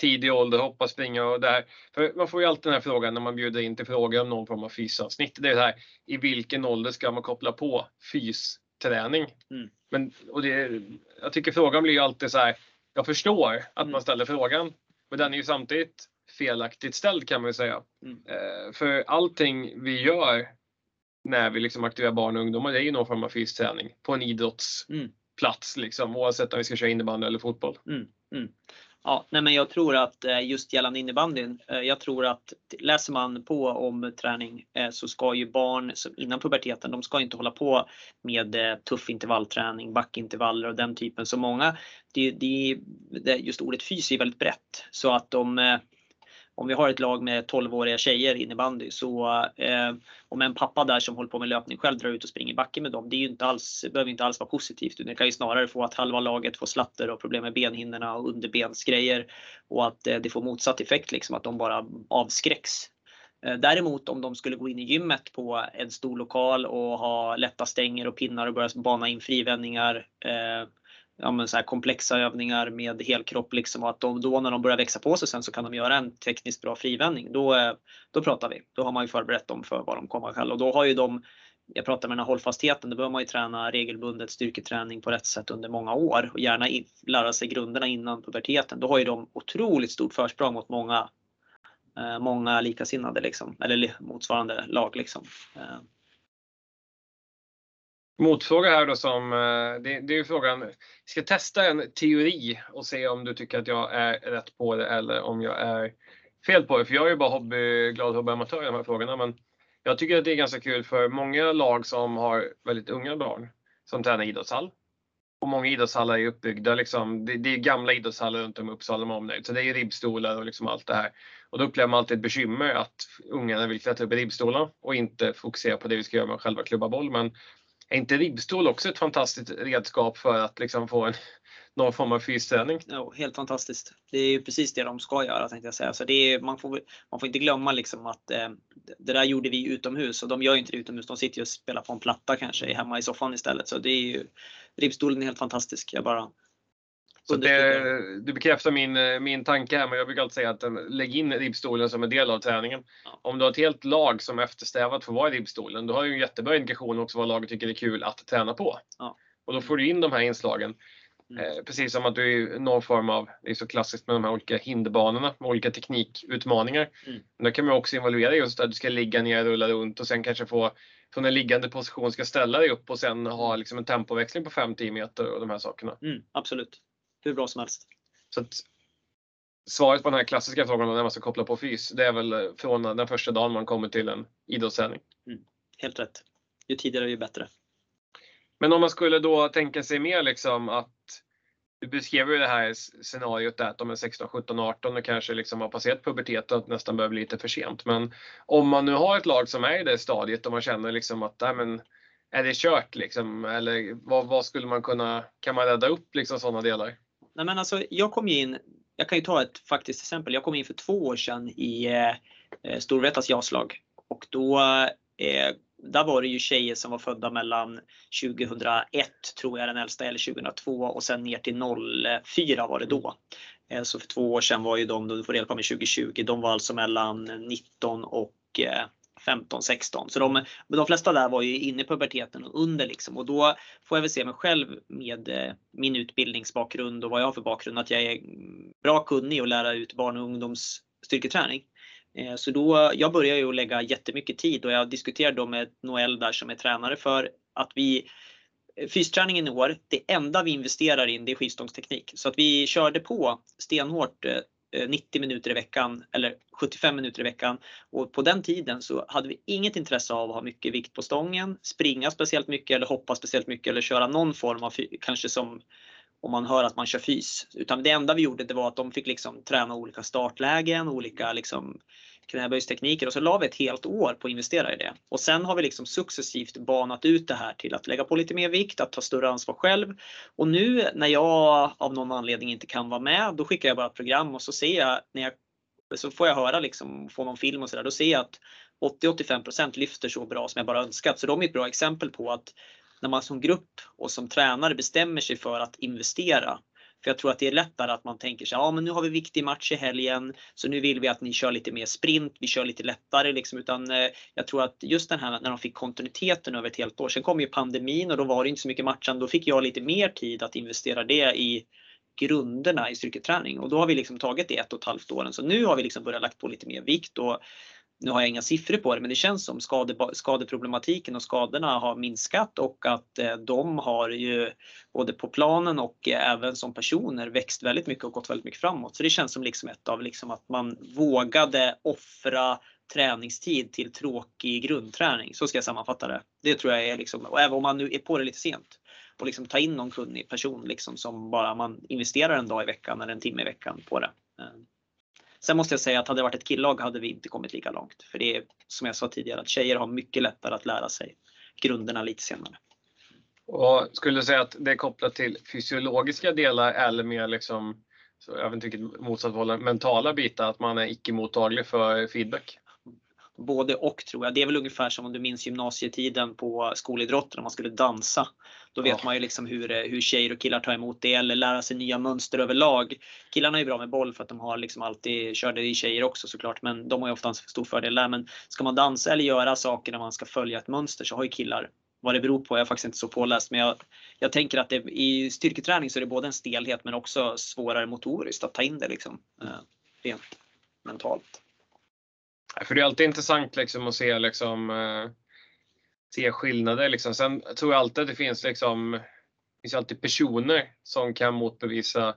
tidig ålder, hoppa, springa och där. För man får ju alltid den här frågan när man bjuder in till frågor om någon form av fysavsnitt. Det är det här, i vilken ålder ska man koppla på fysträning? Mm. Men, och det, jag tycker frågan blir ju alltid så här, jag förstår att mm. man ställer frågan, men den är ju samtidigt felaktigt ställd kan man ju säga. Mm. Eh, för allting vi gör när vi liksom aktiverar barn och ungdomar, det är ju någon form av fysisk träning på en idrottsplats mm. liksom, oavsett om vi ska köra innebandy eller fotboll. Mm. Ja, nej men jag tror att eh, just gällande innebandyn, eh, jag tror att läser man på om träning eh, så ska ju barn innan puberteten, de ska inte hålla på med tuff intervallträning, backintervaller och den typen. Så många, det, det, just ordet fys är väldigt brett så att de om vi har ett lag med 12-åriga tjejer innebandy så eh, om en pappa där som håller på med löpning själv drar ut och springer backen med dem, det är ju inte alls, behöver inte alls vara positivt. Det kan ju snarare få att halva laget får slatter och problem med benhinnorna och underbensgrejer och att eh, det får motsatt effekt, liksom att de bara avskräcks. Eh, däremot om de skulle gå in i gymmet på en stor lokal och ha lätta stänger och pinnar och börja bana in frivändningar eh, ja, men så här komplexa övningar med helkropp liksom och att de, då när de börjar växa på sig sen så kan de göra en tekniskt bra frivändning. Då, eh, då pratar vi. Då har man ju förberett dem för vad de kommer kalla och då har ju de jag pratar med den här hållfastheten, då behöver man ju träna regelbundet styrketräning på rätt sätt under många år och gärna lära sig grunderna innan puberteten. Då har ju de otroligt stort försprång mot många, eh, många likasinnade liksom, eller motsvarande lag liksom. Eh, Motfråga här då som, eh, det, det är ju frågan, vi ska testa en teori och se om du tycker att jag är rätt på det eller om jag är fel på det. För jag är ju bara hobby, glad hobbyamatör i de här frågorna. Men jag tycker att det är ganska kul för många lag som har väldigt unga barn som tränar idrottshall. Och många idrottshallar är uppbyggda, liksom, det, det är gamla idrottshallar runt om i Uppsala med omnejd. Så det är ribbstolar och liksom allt det här. Och då upplever man alltid ett bekymmer att ungarna vill klättra upp i ribbstolarna och inte fokusera på det vi ska göra med själva klubba boll. Men är inte ribbstol också ett fantastiskt redskap för att liksom få en, någon form av fysträning? Jo, helt fantastiskt. Det är ju precis det de ska göra tänkte jag säga. Så det är, man, får, man får inte glömma liksom att eh, det där gjorde vi utomhus och de gör ju inte det utomhus. De sitter ju och spelar på en platta kanske hemma i soffan istället. Så det är ju, ribbstolen är helt fantastisk. Jag bara så det, du bekräftar min, min tanke här, men jag brukar alltid säga att lägg in ribbstolen som en del av träningen. Ja. Om du har ett helt lag som eftersträvar att få vara i ribbstolen, då har du en jättebra indikation också vad laget tycker är kul att träna på. Ja. Och då får du in de här inslagen. Mm. Eh, precis som att du är någon form av, det är så klassiskt med de här olika hinderbanorna med olika teknikutmaningar. Mm. Men då kan man också involvera just att du ska ligga ner, rulla runt och sen kanske få från en liggande position ska ställa dig upp och sen ha liksom en tempoväxling på 5-10 meter och de här sakerna. Mm, absolut. Hur bra som helst. Så att, svaret på den här klassiska frågan om när man ska koppla på fys, det är väl från den första dagen man kommer till en idrottsträning. Mm, helt rätt. Ju tidigare ju bättre. Men om man skulle då tänka sig mer liksom att du beskrev ju det här scenariot där att de är 16, 17, 18 och kanske liksom har passerat pubertet och nästan börjar bli lite för sent. Men om man nu har ett lag som är i det stadiet och man känner liksom att nej, men, är det kört liksom? Eller vad, vad, skulle man kunna, kan man rädda upp liksom sådana delar? Nej men alltså jag kom in, jag kan ju ta ett faktiskt exempel. Jag kom in för två år sedan i eh, Storvretas jaslag och då eh, där var det ju tjejer som var födda mellan 2001 tror jag den äldsta eller 2002 och sen ner till 04 var det då. Eh, så för två år sedan var ju de, du får reda på med 2020, de var alltså mellan 19 och 15, 16. Så de, de flesta där var ju inne i puberteten och under liksom. Och då får jag väl se mig själv med eh, min utbildningsbakgrund och vad jag har för bakgrund att jag är bra kunnig att lära ut barn och ungdoms styrketräning. Eh, så då, jag börjar ju lägga jättemycket tid och jag diskuterade då med Noel där som är tränare för att vi eh, Fysträningen i år, det enda vi investerar in det är skivstångsteknik. Så att vi körde på stenhårt eh, Eh, 90 minuter i veckan eller 75 minuter i veckan. Och på den tiden så hade vi inget intresse av att ha mycket vikt på stången, springa speciellt mycket eller hoppa speciellt mycket eller köra någon form av, kanske som om man hör att man kör fys. Utan det enda vi gjorde det var att de fick liksom träna olika startlägen, olika liksom knäböjstekniker och så la vi ett helt år på att investera i det. Och sen har vi liksom successivt banat ut det här till att lägga på lite mer vikt, att ta större ansvar själv. Och nu när jag av någon anledning inte kan vara med, då skickar jag bara ett program och så ser jag när jag så får jag höra liksom, få någon film och sådär, då ser jag att 80-85% lyfter så bra som jag bara önskat. Så de är ett bra exempel på att när man som grupp och som tränare bestämmer sig för att investera. För jag tror att det är lättare att man tänker sig, ja men nu har vi viktig match i helgen så nu vill vi att ni kör lite mer sprint, vi kör lite lättare liksom. Utan eh, jag tror att just den här när de fick kontinuiteten över ett helt år. Sen kom ju pandemin och då var det inte så mycket matchen. Då fick jag lite mer tid att investera det i grunderna i styrketräning och då har vi liksom tagit det ett och ett halvt åren. Så nu har vi liksom börjat lagt på lite mer vikt och nu har jag inga siffror på det, men det känns som skade, skadeproblematiken och skadorna har minskat och att eh, de har ju både på planen och eh, även som personer växt väldigt mycket och gått väldigt mycket framåt. Så det känns som liksom ett av liksom att man vågade offra träningstid till tråkig grundträning. Så ska jag sammanfatta det. Det tror jag är liksom, och även om man nu är på det lite sent och liksom ta in någon kunnig person liksom som bara man investerar en dag i veckan eller en timme i veckan på det. Eh. Sen måste jag säga att hade det varit ett killag hade vi inte kommit lika långt. För det är som jag sa tidigare att tjejer har mycket lättare att lära sig grunderna lite senare. Och skulle du säga att det är kopplat till fysiologiska delar eller mer liksom, så jag vet inte vilket motsatt mentala bitar, att man är icke mottaglig för feedback? Både och tror jag. Det är väl ungefär som om du minns gymnasietiden på skolidrotten när man skulle dansa. Då vet ja. man ju liksom hur, hur tjejer och killar tar emot det eller lära sig nya mönster överlag. Killarna är ju bra med boll för att de har liksom alltid, kört det i tjejer också såklart, men de har ju ofta en stor fördel där. Men ska man dansa eller göra saker när man ska följa ett mönster så har ju killar vad det beror på, jag är faktiskt inte så påläst, men jag, jag tänker att det, i styrketräning så är det både en stelhet men också svårare motoriskt att ta in det liksom, eh, rent mentalt. För det är alltid intressant liksom att se, liksom, eh, se skillnader. Liksom. Sen tror jag alltid att det finns, liksom, finns alltid personer som kan motbevisa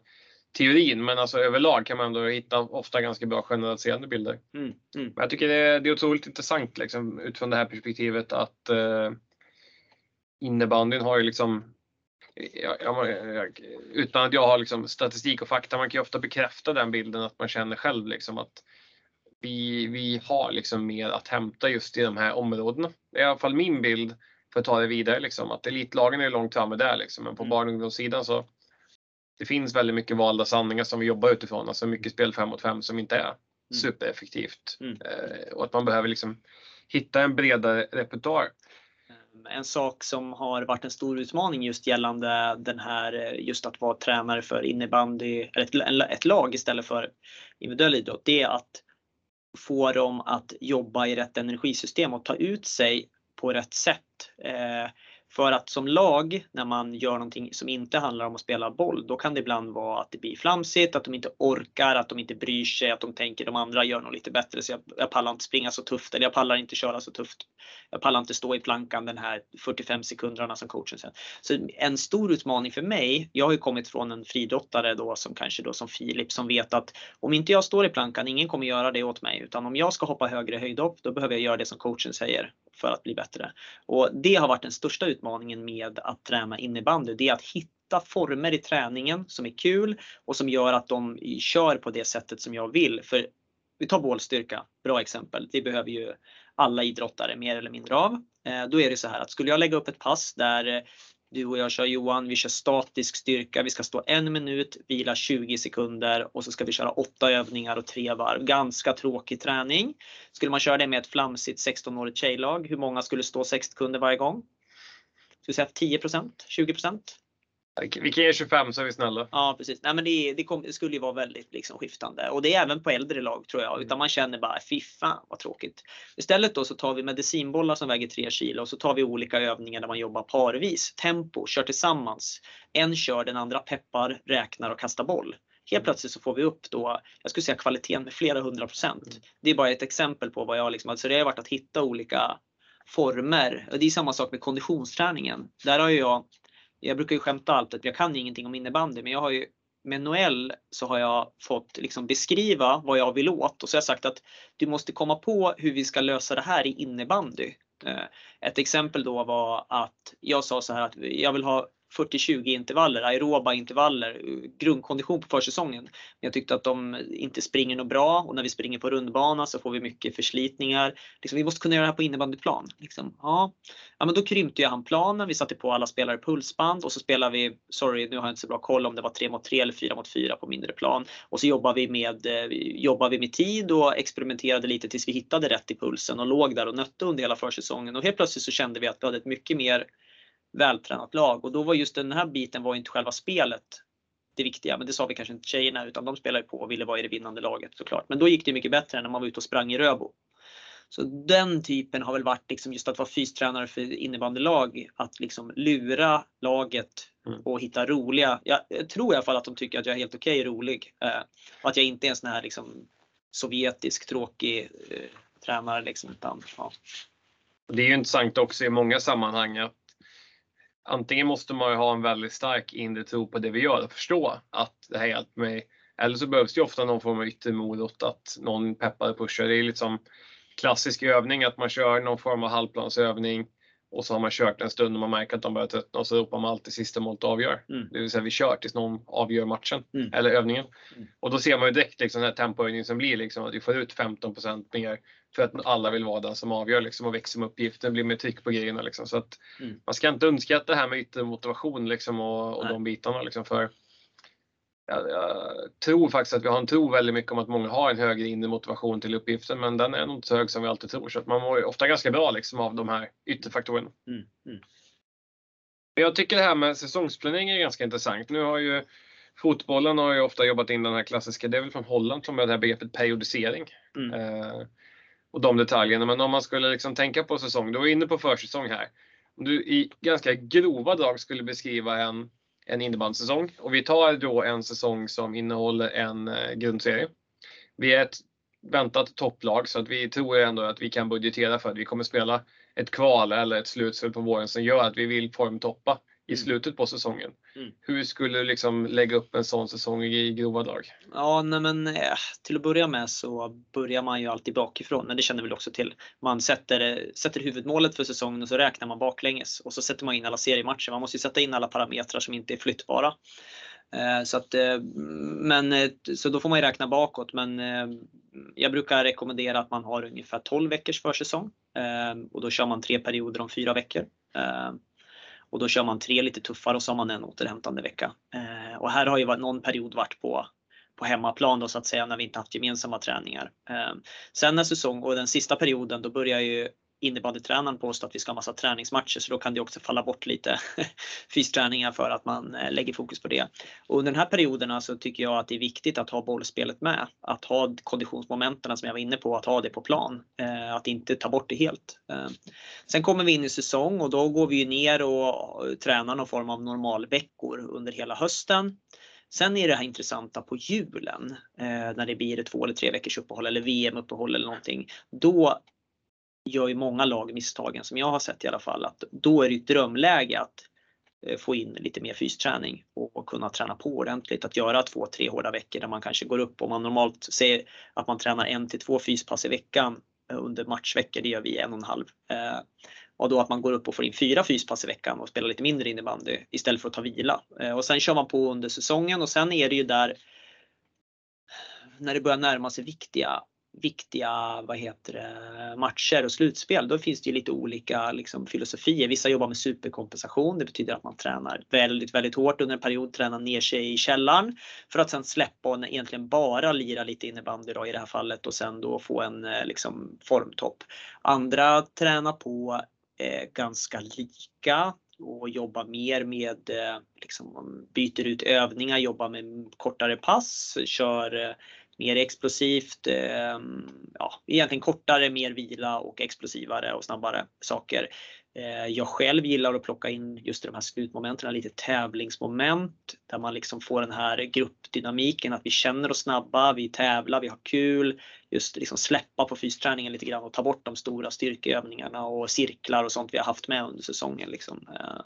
teorin. Men alltså överlag kan man ändå hitta ofta ganska bra generaliserande bilder. Mm, mm. Jag tycker det är, det är otroligt intressant liksom, utifrån det här perspektivet att eh, innebandyn har ju liksom jag, jag, utan att jag har liksom statistik och fakta, man kan ju ofta bekräfta den bilden att man känner själv liksom att vi, vi har liksom mer att hämta just i de här områdena. Det är i alla fall min bild för att ta det vidare. Liksom, att elitlagen är långt framme där liksom, men på mm. barn och ungdomssidan så det finns väldigt mycket valda sanningar som vi jobbar utifrån. Alltså mycket spel 5 mot 5 som inte är mm. supereffektivt. Mm. Eh, och att man behöver liksom hitta en bredare repertoar. En sak som har varit en stor utmaning just gällande den här, just att vara tränare för innebandy, eller ett, ett lag istället för individuell idrott, det är att få dem att jobba i rätt energisystem och ta ut sig på rätt sätt. Eh, för att som lag, när man gör någonting som inte handlar om att spela boll, då kan det ibland vara att det blir flamsigt, att de inte orkar, att de inte bryr sig, att de tänker de andra gör nog lite bättre så jag, jag pallar inte springa så tufft eller jag pallar inte köra så tufft. Jag pallar inte stå i plankan den här 45 sekunderna som coachen säger. Så en stor utmaning för mig, jag har ju kommit från en friidrottare då som kanske då som Filip som vet att om inte jag står i plankan, ingen kommer göra det åt mig utan om jag ska hoppa högre höjdhopp, då behöver jag göra det som coachen säger för att bli bättre. Och det har varit den största utmaningen med att träna innebandy. Det är att hitta former i träningen som är kul och som gör att de kör på det sättet som jag vill. För vi tar bålstyrka, bra exempel. Det behöver ju alla idrottare mer eller mindre av. Eh, då är det så här att skulle jag lägga upp ett pass där eh, du och jag kör Johan, vi kör statisk styrka. Vi ska stå en minut, vila 20 sekunder och så ska vi köra åtta övningar och tre varv. Ganska tråkig träning. Skulle man köra det med ett flamsigt 16-årigt tjejlag, hur många skulle stå 6 sekunder varje gång? Ska vi säga 10% 20% vi kan ge 25 så är vi snälla. Ja precis. Nej, men det, det, kom, det skulle ju vara väldigt liksom, skiftande och det är även på äldre lag tror jag. Mm. Utan man känner bara fy fan vad tråkigt. Istället då så tar vi medicinbollar som väger 3 kilo och så tar vi olika övningar där man jobbar parvis. Tempo, kör tillsammans. En kör, den andra peppar, räknar och kastar boll. Helt plötsligt så får vi upp då, jag skulle säga kvaliteten med flera hundra procent. Mm. Det är bara ett exempel på vad jag liksom, alltså det har varit att hitta olika former. Och det är samma sak med konditionsträningen. Där har jag jag brukar ju skämta alltid att jag kan ingenting om innebandy men jag har ju med Noel så har jag fått liksom beskriva vad jag vill åt och så har jag sagt att du måste komma på hur vi ska lösa det här i innebandy. Eh, ett exempel då var att jag sa så här att jag vill ha 40-20 intervaller, aeroba intervaller, grundkondition på försäsongen. Men jag tyckte att de inte springer något bra och när vi springer på rundbana så får vi mycket förslitningar. Liksom, vi måste kunna göra det här på innebandyplan. Liksom, ja. ja, men då krympte jag han planen. Vi satte på alla spelare pulsband och så spelar vi, sorry nu har jag inte så bra koll om det var 3 mot 3 eller 4 mot 4 på mindre plan. Och så jobbar vi med, eh, jobbar vi med tid och experimenterade lite tills vi hittade rätt i pulsen och låg där och nötte under hela försäsongen. Och helt plötsligt så kände vi att vi hade ett mycket mer vältränat lag och då var just den här biten var inte själva spelet det viktiga, men det sa vi kanske inte tjejerna utan de spelade på och ville vara i det vinnande laget såklart. Men då gick det mycket bättre än när man var ute och sprang i Röbo. Så den typen har väl varit liksom just att vara fystränare för innebandylag, att liksom lura laget mm. och hitta roliga. Jag tror i alla fall att de tycker att jag är helt okej okay, rolig. Eh, och att jag inte är en sån här liksom sovjetisk tråkig eh, tränare liksom. Utan, ja. Det är ju intressant också i många sammanhang att antingen måste man ju ha en väldigt stark inre tro på det vi gör och förstå att det här hjälper mig. Eller så behövs det ofta någon form av yttre morot, att någon peppar och pushar. Det är liksom klassisk övning att man kör någon form av halvplansövning och så har man kört en stund och man märker att de börjar tröttna och så ropar man alltid sista målet avgör. Mm. Det vill säga vi kör tills någon avgör matchen mm. eller övningen. Mm. Och då ser man ju direkt liksom den här tempohöjningen som blir liksom att vi får ut 15 mer för att alla vill vara den som avgör liksom, och växer med uppgiften, blir mer tryck på grejerna. Liksom. Så att mm. Man ska inte underskatta det här med yttre motivation liksom, och, och de bitarna. Liksom, för jag, jag, tror faktiskt att vi har en tro väldigt mycket om att många har en högre inre motivation till uppgiften men den är nog inte så hög som vi alltid tror. Så att man mår ofta ganska bra liksom, av de här yttre faktorerna. Mm. Mm. Jag tycker det här med säsongsplanering är ganska intressant. Nu har ju Fotbollen har ju ofta jobbat in den här klassiska, det är väl från Holland som är det här begreppet periodisering. Mm. Eh, och de detaljerna. Men om man skulle liksom tänka på säsong, du var inne på försäsong här. Om du i ganska grova drag skulle beskriva en, en innebandysäsong och vi tar då en säsong som innehåller en eh, grundserie. Vi är ett väntat topplag så att vi tror ändå att vi kan budgetera för att vi kommer spela ett kval eller ett slutspel på våren som gör att vi vill formtoppa i mm. slutet på säsongen. Mm. Hur skulle du liksom lägga upp en sån säsong i grova drag? Ja, nej men eh, till att börja med så börjar man ju alltid bakifrån, men det känner vi också till. Man sätter, sätter huvudmålet för säsongen och så räknar man baklänges och så sätter man in alla seriematcher. Man måste ju sätta in alla parametrar som inte är flyttbara. Eh, så, att, eh, men, så då får man ju räkna bakåt men jag brukar rekommendera att man har ungefär 12 veckors försäsong och då kör man tre perioder om fyra veckor. Och då kör man tre lite tuffare och så har man en återhämtande vecka. Eh, och här har ju någon period varit på, på hemmaplan då så att säga när vi inte haft gemensamma träningar. Eh, sen när säsong och den sista perioden då börjar ju innebandytränaren påstå att vi ska ha massa träningsmatcher så då kan det också falla bort lite fysträningar för att man eh, lägger fokus på det. Och under den här perioderna så alltså, tycker jag att det är viktigt att ha bollspelet med. Att ha konditionsmomenten som jag var inne på, att ha det på plan. Eh, att inte ta bort det helt. Eh, sen kommer vi in i säsong och då går vi ner och tränar någon form av normalveckor under hela hösten. Sen är det här intressanta på julen eh, när det blir ett två eller tre veckors uppehåll eller VM-uppehåll eller någonting. Då gör ju många lag misstagen som jag har sett i alla fall att då är det ett drömläge att eh, få in lite mer fysträning och kunna träna på ordentligt. Att göra två, tre hårda veckor där man kanske går upp Om man normalt säger att man tränar en till två fyspass i veckan eh, under matchveckor, det gör vi en och en halv. Eh, och då att man går upp och får in fyra fyspass i veckan och spelar lite mindre innebandy istället för att ta vila. Och sen kör man på under säsongen och sen är det ju där när det börjar närma sig viktiga viktiga vad heter det, matcher och slutspel, då finns det ju lite olika liksom, filosofier. Vissa jobbar med superkompensation. Det betyder att man tränar väldigt, väldigt hårt under en period, tränar ner sig i källaren för att sen släppa och egentligen bara lira lite innebandy då, i det här fallet och sen då få en eh, liksom, formtopp. Andra tränar på eh, ganska lika och jobbar mer med, eh, liksom, byter ut övningar, jobbar med kortare pass, kör eh, mer explosivt, eh, ja, egentligen kortare, mer vila och explosivare och snabbare saker. Eh, jag själv gillar att plocka in just de här slutmomenten, lite tävlingsmoment där man liksom får den här gruppdynamiken, att vi känner oss snabba, vi tävlar, vi har kul. Just liksom släppa på fysträningen lite grann och ta bort de stora styrkeövningarna och cirklar och sånt vi har haft med under säsongen. Liksom. Eh,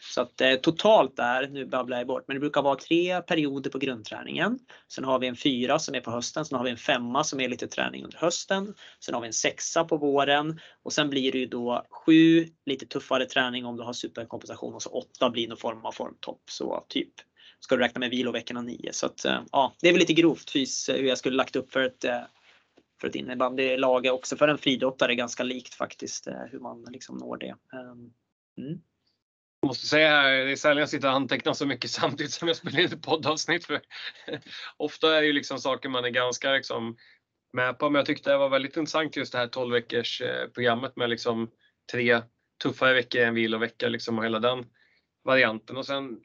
så att eh, totalt där, nu babblar jag bort, men det brukar vara tre perioder på grundträningen. Sen har vi en fyra som är på hösten, sen har vi en femma som är lite träning under hösten. Sen har vi en sexa på våren och sen blir det ju då sju lite tuffare träning om du har superkompensation och så åtta blir någon form av formtopp. Så typ ska du räkna med viloveckorna nio. Så att, eh, ja, det är väl lite grovt fys hur jag skulle lagt upp för ett eh, för ett innebandylag också för en friidrottare ganska likt faktiskt eh, hur man liksom når det. Ehm, mm. Jag måste säga här, det är sällan jag sitter och antecknar så mycket samtidigt som jag spelar in ett poddavsnitt. För ofta är det ju liksom saker man är ganska liksom med på. Men jag tyckte det var väldigt intressant just det här 12 veckors programmet med liksom tre tuffare veckor, en vilovecka liksom och hela den varianten. Och sen,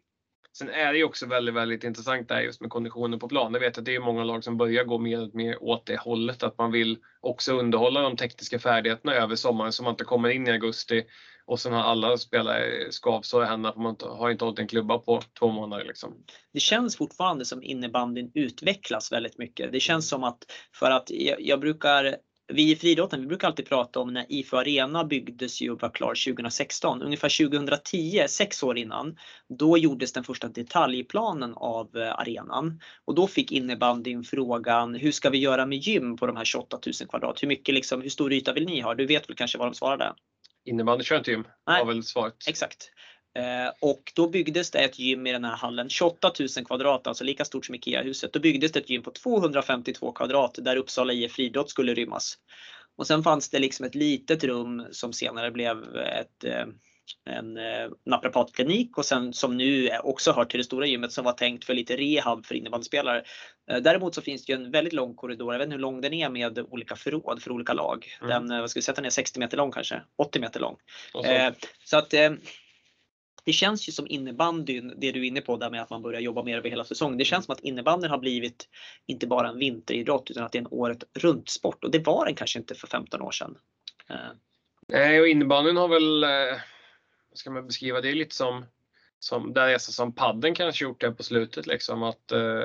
sen är det ju också väldigt, väldigt intressant det här just med konditionen på plan. Jag vet att det är många lag som börjar gå mer och mer åt det hållet. Att man vill också underhålla de tekniska färdigheterna över sommaren så man inte kommer in i augusti och sen har alla spelare skavsår i händerna för man har inte hållit en klubba på två månader. Liksom. Det känns fortfarande som innebandyn utvecklas väldigt mycket. Det känns som att, för att jag, jag brukar vi i friidrotten, vi brukar alltid prata om när IFÖ Arena byggdes ju och var klar 2016. Ungefär 2010, sex år innan, då gjordes den första detaljplanen av eh, arenan. Och då fick innebandyn frågan, hur ska vi göra med gym på de här 28 000 kvadrat? Hur mycket liksom, hur stor yta vill ni ha? Du vet väl kanske vad de svarade? Innebandy kör inte gym, var väl svaret. Exakt. Eh, och då byggdes det ett gym i den här hallen, 28 000 kvadrat, alltså lika stort som IKEA-huset. Då byggdes det ett gym på 252 kvadrat där Uppsala IF Friidrott skulle rymmas. Och sen fanns det liksom ett litet rum som senare blev ett eh, en eh, naprapatklinik och sen som nu också hör till det stora gymmet som var tänkt för lite rehab för innebandyspelare. Eh, däremot så finns det ju en väldigt lång korridor, jag vet inte hur lång den är med olika förråd för olika lag. Mm. Den, eh, vad ska vi sätta ner, 60 meter lång kanske, 80 meter lång. Så. så att det känns ju som innebandyn, det du är inne på där med att man börjar jobba mer över hela säsongen. Det känns som att innebandyn har blivit inte bara en vinteridrott utan att det är en året runt sport och det var den kanske inte för 15 år sedan. Nej, och innebandyn har väl ska man beskriva det lite som, som där är som padden kanske gjort det på slutet liksom att eh,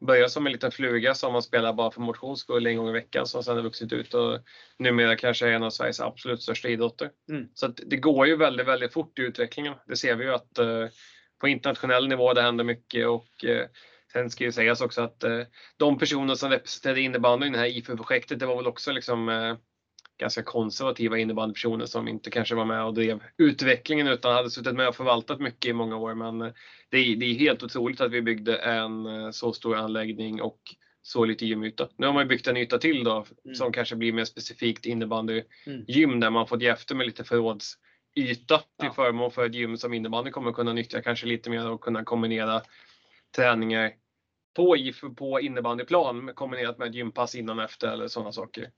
börja som en liten fluga som man spelar bara för motions skull en gång i veckan som sen har vuxit ut och numera kanske är en av Sveriges absolut största idrotter. Mm. Så det går ju väldigt, väldigt fort i utvecklingen. Det ser vi ju att eh, på internationell nivå det händer mycket och eh, Sen ska ju sägas också att eh, de personer som representerade innebandyn i det här IFU-projektet, det var väl också liksom eh, ganska konservativa innebandypersoner som inte kanske var med och drev utvecklingen utan hade suttit med och förvaltat mycket i många år. Men eh, det är, det är helt otroligt att vi byggde en eh, så stor anläggning och så lite gymyta. Nu har man byggt en yta till då mm. som kanske blir mer specifikt innebandygym mm. där man fått ge efter med lite förrådsyta till ja. förmån för ett gym som innebandy kommer kunna nyttja kanske lite mer och kunna kombinera träningar på IF på innebandyplan kombinerat med gympass innan och efter eller sådana saker.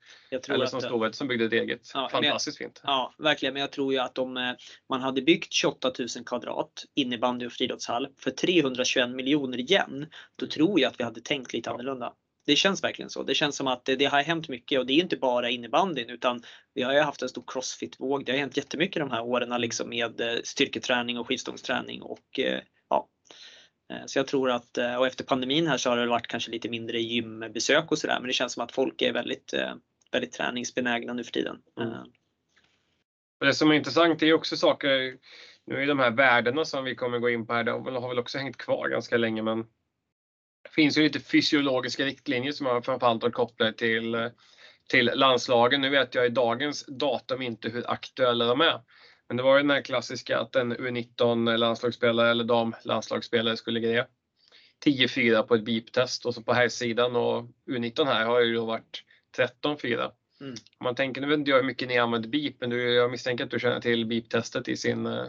eller som Storvreta som byggde ett eget. Ja, Fantastiskt jag, fint. Ja, verkligen. Men jag tror ju att om eh, man hade byggt 28 000 kvadrat innebandy och friidrottshall för 321 miljoner igen, då tror jag att vi hade tänkt lite ja. annorlunda. Det känns verkligen så. Det känns som att det, det har hänt mycket och det är inte bara innebandyn utan vi har ju haft en stor crossfit-våg. Det har hänt jättemycket de här åren liksom med eh, styrketräning och skivstångsträning och eh, Eh, så jag tror att, eh, och efter pandemin här så har det varit kanske lite mindre gymbesök och sådär men det känns som att folk är väldigt, eh, väldigt träningsbenägna nu för tiden. Mm. Det som är intressant är också saker, nu är de här värdena som vi kommer gå in på här, de har väl också hängt kvar ganska länge men det finns ju lite fysiologiska riktlinjer som har framförallt varit kopplade till, till landslagen. Nu vet jag i dagens datum inte hur aktuella de är. Men det var ju den här klassiska att en U19 landslagsspelare eller damlandslagsspelare skulle greja 10-4 på ett beep-test och så på här sidan och U19 här har ju då varit 13-4. Mm. Man tänker, nu vet inte jag hur mycket ni använder beep, men du, jag misstänker att du känner till beep-testet i sin eh,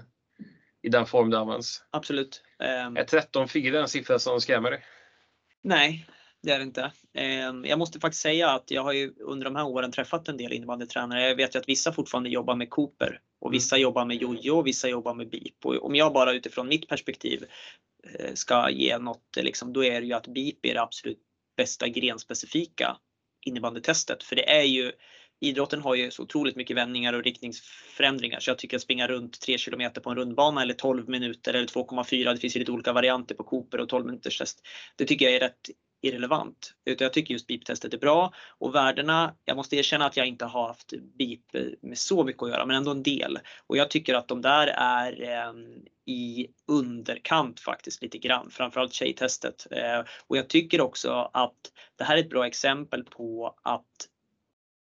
i den form det används. Absolut. Um... Är 13-4 en siffra som skrämmer dig? Nej, det är det inte. Ehm, jag måste faktiskt säga att jag har ju under de här åren träffat en del innebandytränare. Jag vet ju att vissa fortfarande jobbar med Cooper och vissa jobbar med jojo och vissa jobbar med BIP. Och om jag bara utifrån mitt perspektiv eh, ska ge något, eh, liksom, då är det ju att BIP är det absolut bästa grenspecifika innebandytestet. För det är ju idrotten har ju så otroligt mycket vändningar och riktningsförändringar så jag tycker att springa runt 3 km på en rundbana eller 12 minuter eller 2,4 det finns ju lite olika varianter på Cooper och 12 minuters test. Det tycker jag är rätt irrelevant. Utan jag tycker just BIP-testet är bra och värdena, jag måste erkänna att jag inte har haft BIP med så mycket att göra men ändå en del. Och jag tycker att de där är eh, i underkant faktiskt lite grann, framförallt tjejtestet. Eh, och jag tycker också att det här är ett bra exempel på att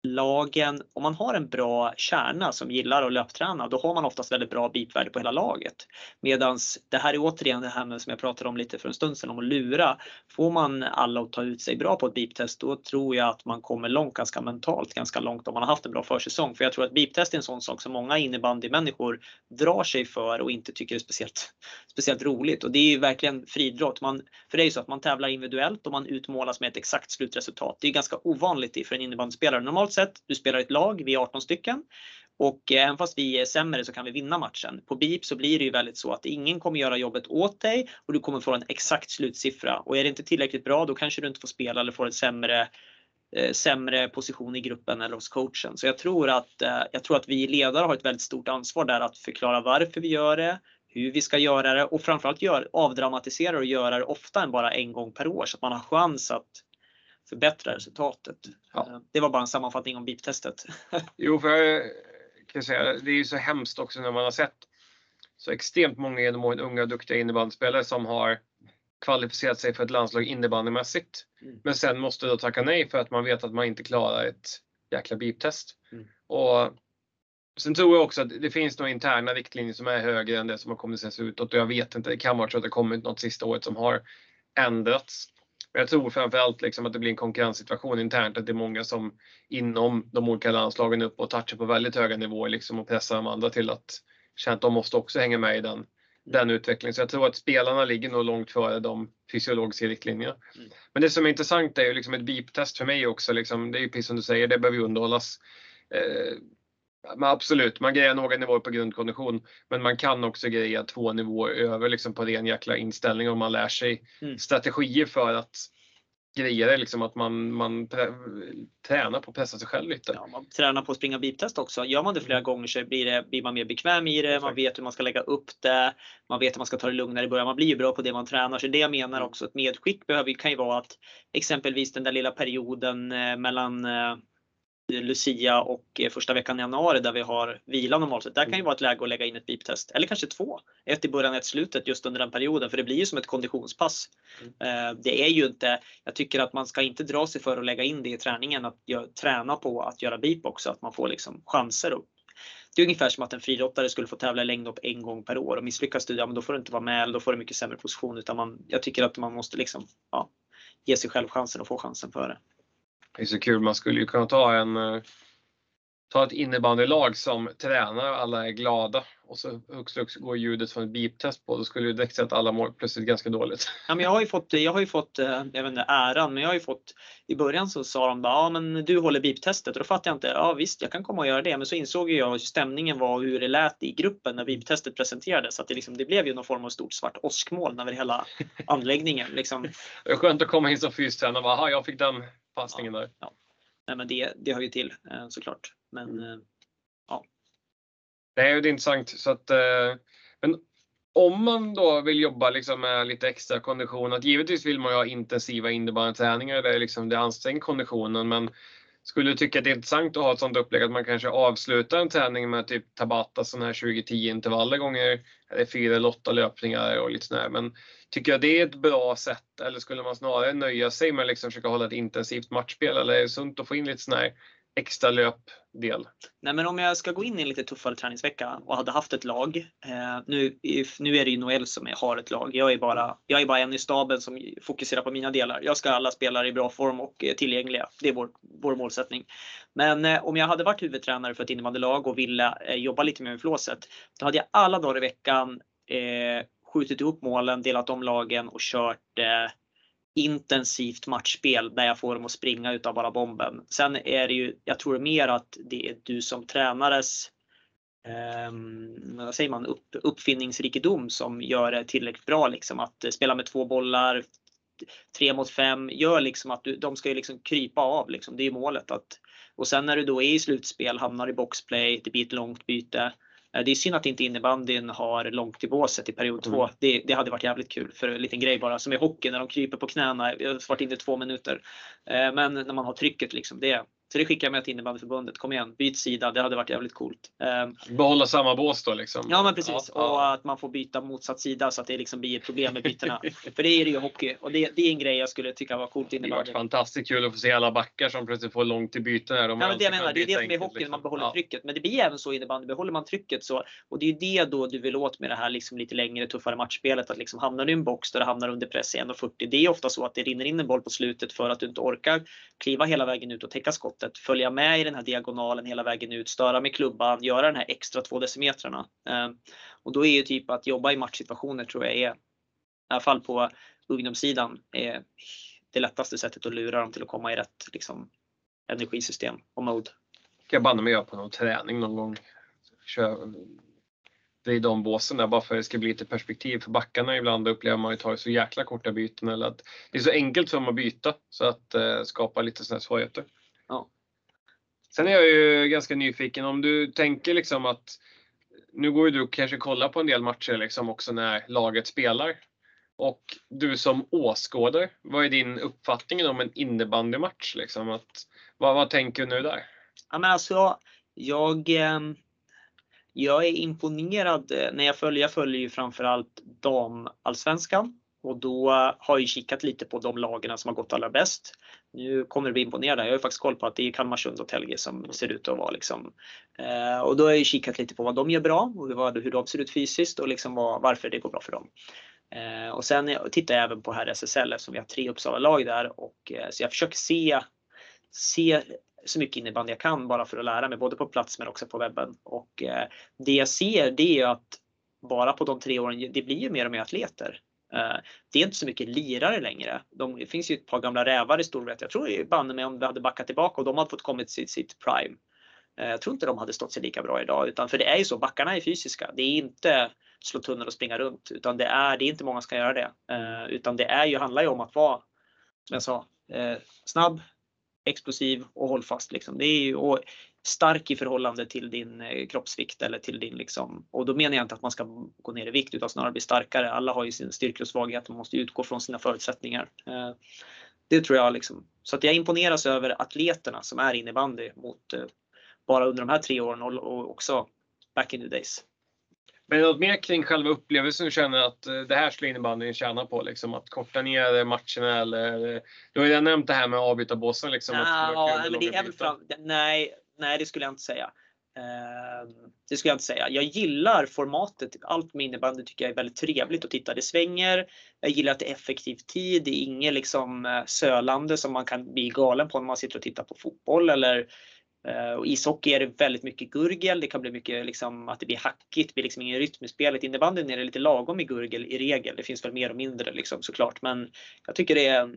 lagen, om man har en bra kärna som gillar att löpträna, då har man oftast väldigt bra bitvärde på hela laget. Medans det här är återigen det här med som jag pratade om lite för en stund sedan om att lura. Får man alla att ta ut sig bra på ett biptest, då tror jag att man kommer långt ganska mentalt, ganska långt om man har haft en bra försäsong. För jag tror att biptest är en sån sak som många innebandymänniskor drar sig för och inte tycker är speciellt, speciellt roligt. Och det är ju verkligen friidrott. Man, för det är ju så att man tävlar individuellt och man utmålas med ett exakt slutresultat. Det är ganska ovanligt för en innebandyspelare. Normalt sett, du spelar ett lag, vi är 18 stycken. Och eh, även fast vi är sämre så kan vi vinna matchen. På BIP så blir det ju väldigt så att ingen kommer göra jobbet åt dig och du kommer få en exakt slutsiffra. Och är det inte tillräckligt bra då kanske du inte får spela eller får en sämre eh, sämre position i gruppen eller hos coachen. Så jag tror att, eh, jag tror att vi ledare har ett väldigt stort ansvar där att förklara varför vi gör det, hur vi ska göra det och framförallt gör, avdramatisera och göra det ofta än bara en gång per år så att man har chans att förbättra resultatet. Ja. Eh, det var bara en sammanfattning om BIP-testet. jo, för jag kan säga, det är ju så hemskt också när man har sett så extremt många genom åren unga duktiga innebandyspelare som har kvalificerat sig för ett landslag innebandymässigt. Mm. Men sen måste då tacka nej för att man vet att man inte klarar ett jäkla BIP-test. Mm. Och Sen tror jag också att det finns några interna riktlinjer som är högre än det som har kommunicerats utåt och jag vet inte, det kan vara så att det kommit något sista året som har ändrats. Men jag tror framförallt liksom att det blir en konkurrenssituation internt, att det är många som inom de olika landslagen upp och touchar på väldigt höga nivåer liksom och pressar de andra till att känna att de måste också hänga med i den, den utvecklingen. Så jag tror att spelarna ligger nog långt före de fysiologiska riktlinjerna. Mm. Men det som är intressant är ju liksom ett BIP-test för mig också. Liksom, det är ju precis som du säger, det behöver ju underhållas. Eh, men absolut, man grejar några nivåer på grundkondition. Men man kan också greja två nivåer över liksom på ren jäkla inställning om man lär sig mm. strategier för att greja det. Liksom att man, man tränar på att pressa sig själv lite. Ja, man tränar på att springa biptest också. Gör man det flera mm. gånger så blir, det, blir man mer bekväm i det. Man vet hur man ska lägga upp det. Man vet hur man ska ta det lugnare i början. Man blir ju bra på det man tränar. Så det jag menar mm. också, ett medskick behöver, kan ju vara att exempelvis den där lilla perioden eh, mellan eh, Lucia och eh, första veckan i januari där vi har vila normalt sett. Där kan ju mm. vara ett läge att lägga in ett beep-test. Eller kanske två. Ett i början och ett i slutet just under den perioden. För det blir ju som ett konditionspass. Mm. Eh, det är ju inte, jag tycker att man ska inte dra sig för att lägga in det i träningen. Att träna på att göra beep också. Att man får liksom chanser upp. Det är ungefär som att en friidrottare skulle få tävla i längdhopp en gång per år och misslyckas du, ja, men då får du inte vara med eller då får du mycket sämre position. Utan man, jag tycker att man måste liksom, ja, ge sig själv chansen och få chansen för det. Är så kul, man skulle ju kunna ta en, eh, ta ett innebandylag som tränar och alla är glada och så högst upp går ljudet från ett beep-test på. Då skulle ju direkt säga att alla mår plötsligt ganska dåligt. Ja, men jag har ju fått, jag har ju fått, eh, jag vet inte äran, men jag har ju fått i början så sa de bara, ja men du håller beep-testet och då fattade jag inte, ja visst jag kan komma och göra det. Men så insåg jag hur stämningen var och hur det lät i gruppen när beep-testet presenterades. Att det, liksom, det blev ju någon form av stort svart åskmoln över hela anläggningen. Liksom. Det är skönt att komma in som fystränare och bara, jag fick den passningen ja, där. Ja. Nej, men det, det hör ju till eh, såklart. Men Mm. eh, ja. Det är ju intressant. Så att, eh, men om man då vill jobba liksom med lite extra kondition, att givetvis vill man ju ha intensiva innebandyträningar där liksom det anstränger konditionen, men skulle du tycka att det är intressant att ha ett sånt upplägg att man kanske avslutar en träning med typ Tabata sådana här 20-10 intervaller gånger eller fyra eller åtta löpningar och lite sådär. Men tycker jag det är ett bra sätt eller skulle man snarare nöja sig med att liksom försöka hålla ett intensivt matchspel eller är det sunt att få in lite sådana här extra löpdel? Nej, men om jag ska gå in i en lite tuffare träningsvecka och hade haft ett lag. Eh, nu, nu är det ju Noel som är, har ett lag. Jag är, bara, jag är bara en i staben som fokuserar på mina delar. Jag ska ha alla spelare i bra form och eh, tillgängliga. Det är vår, vår målsättning. Men eh, om jag hade varit huvudtränare för ett innebandylag och ville eh, jobba lite mer med flåset. Då hade jag alla dagar i veckan eh, skjutit ihop målen, delat om lagen och kört eh, intensivt matchspel där jag får dem att springa utav bara bomben. Sen är det ju, jag tror mer att det är du som tränares um, vad säger man, upp, uppfinningsrikedom som gör det tillräckligt bra. Liksom. Att spela med två bollar, tre mot fem, gör liksom att du, de ska ju liksom krypa av. Liksom. Det är målet. Att, och sen när du då är i slutspel, hamnar i boxplay, det blir ett långt byte. Eh, Det är synd att inte innebandyn har långt i båset i period två. Mm. Det, det hade varit jävligt kul för en liten grej bara. Som i hockey när de kryper på knäna. Jag har varit inne i två minuter. Eh, Men när man har trycket liksom. Det, så det skickar jag med till innebandyförbundet. Kom igen, byt sida. Det hade varit jävligt coolt. Eh, Behålla samma bås då liksom? Ja men precis. Ja, Och ja. att man får byta motsatt sida så att det liksom blir ett problem med bytena. för det är det ju hockey. Och det, det är en grej jag skulle tycka var coolt i Det har varit innebandy. fantastiskt kul att få se alla backar som plötsligt får långt till byten. Här. De Ja, men det jag menar, det är det som är hockey, enkelt, man behåller liksom. trycket. Men det blir även så i innebandy, behåller man trycket så. Och det är ju det då du vill åt med det här liksom lite längre, tuffare matchspelet. Att liksom hamnar du i en box där du hamnar under press i 1.40. Det är ofta så att det rinner in en boll på slutet för att du inte orkar kliva hela vägen ut och täcka skottet. Följa med i den här diagonalen hela vägen ut, störa med klubban, göra den här extra två decimetrarna. Ehm, och då är ju typ att jobba i matchsituationer tror jag är, i alla fall på ungdomssidan, är det lättaste sättet att lura dem till att komma i rätt liksom, energisystem och mode. Kan jag banne mig göra på någon träning någon gång. Kör vid de båsen där bara för att det ska bli lite perspektiv för backarna ibland upplever man ju tar så jäkla korta byten eller att det är så enkelt för dem att byta så att eh, skapa lite sådana här svårigheter. Ja. Sen är jag ju ganska nyfiken om du tänker liksom att nu går ju du och kanske kolla på en del matcher liksom också när laget spelar. Och du som åskådare, vad är din uppfattning om en innebandymatch? Liksom? Att, vad, vad tänker du nu där? Ja, men alltså, jag, ehm, jag är imponerad eh, när jag följer, jag följer ju framförallt damallsvenskan och då har jag ju kikat lite på de lagen som har gått allra bäst. Nu kommer du bli imponerad. Jag har ju faktiskt koll på att det är Kalmarsund och Telge som ser ut att vara liksom. Eh, och då har jag ju kikat lite på vad de gör bra och hur, hur de ser ut fysiskt och liksom vad, varför det går bra för dem. Eh, och sen tittar jag även på här SSL eftersom vi har tre Uppsala-lag där och eh, så jag försöker se se så mycket innebandy jag kan bara för att lära mig både på plats men också på webben. Och det jag ser det är att bara på de tre åren, det blir ju mer och mer atleter. Eh, det är inte så mycket lirare längre. De, det finns ju ett par gamla rävar i Storvreta. Jag tror banne mig om vi hade backat tillbaka och de hade fått kommit sitt, sitt prime. Eh, jag tror inte de hade stått sig lika bra idag utan för det är ju så, backarna är fysiska. Det är inte slå tunnor och springa runt utan det är, det är inte många som kan göra det. Eh, utan det är ju, handlar ju om att vara, som jag sa, eh, snabb, explosiv och hållfast. Liksom. Det är ju, och stark i förhållande till din eh, kroppsvikt eller till din liksom. Och då menar jag inte att man ska gå ner i vikt utan snarare bli starkare. Alla har ju sin styrka och svaghet. Man måste utgå från sina förutsättningar. Eh, det tror jag liksom. Så att jag imponeras över atleterna som är innebandy mot eh, bara under de här tre åren och, och också back in the days. Men något mer kring själva upplevelsen du känner att det här skulle innebandyn tjäna på? Liksom, att korta ner matcherna eller? Du har ju nämnt det här med avbytarbåsen. Liksom, att det var Ja, men att det är fram, nej, nej, det skulle jag inte säga. Eh, Det skulle jag inte säga. Jag gillar formatet. Allt med innebandy tycker jag är väldigt trevligt att titta. Det svänger. Jag gillar att det är effektiv tid. Det är inget liksom eh, sölande som man kan bli galen på när man sitter och tittar på fotboll eller Eh, och ishockey är det väldigt mycket gurgel. Det kan bli mycket liksom att det blir hackigt. Det blir liksom ingen rytm i spelet. Innebandyn är det lite lagom i gurgel i regel. Det finns väl mer och mindre liksom såklart. Men jag tycker det är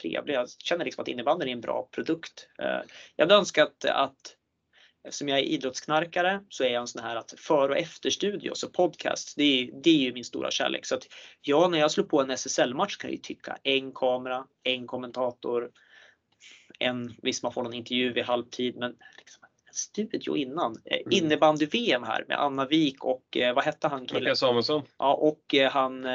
trevligt. Jag känner liksom att innebandyn är en bra produkt. Eh, jag hade önskat att Eftersom jag är idrottsknarkare så är jag en sån här att för och efterstudios och podcast, det är, det är ju min stora kärlek. Så att ja, när jag slår på en SSL-match kan jag ju tycka en kamera, en kommentator, en, visst man får någon intervju vid halvtid, men liksom en studio innan. Eh, mm. Innebandy-VM här med Anna Wik och eh, vad hette han killen? Samuelsson. Ja, och eh, han...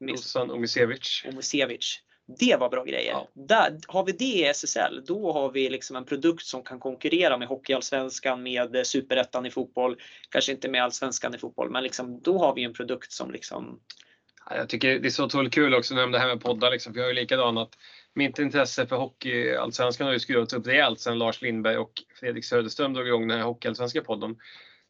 Jossan Omisevic. Omisevic. Det var bra grejer. Ja. Där, har vi det i SSL, då har vi liksom en produkt som kan konkurrera med Hockeyallsvenskan, med Superettan i fotboll. Kanske inte med Allsvenskan i fotboll, men liksom, då har vi en produkt som liksom jag tycker det är så otroligt kul också när det här med poddar. Liksom, för jag är ju likadan att mitt intresse för Hockeyallsvenskan har ju skruvats upp rejält sen Lars Lindberg och Fredrik Söderström drog igång den här Hockeyallsvenska podden.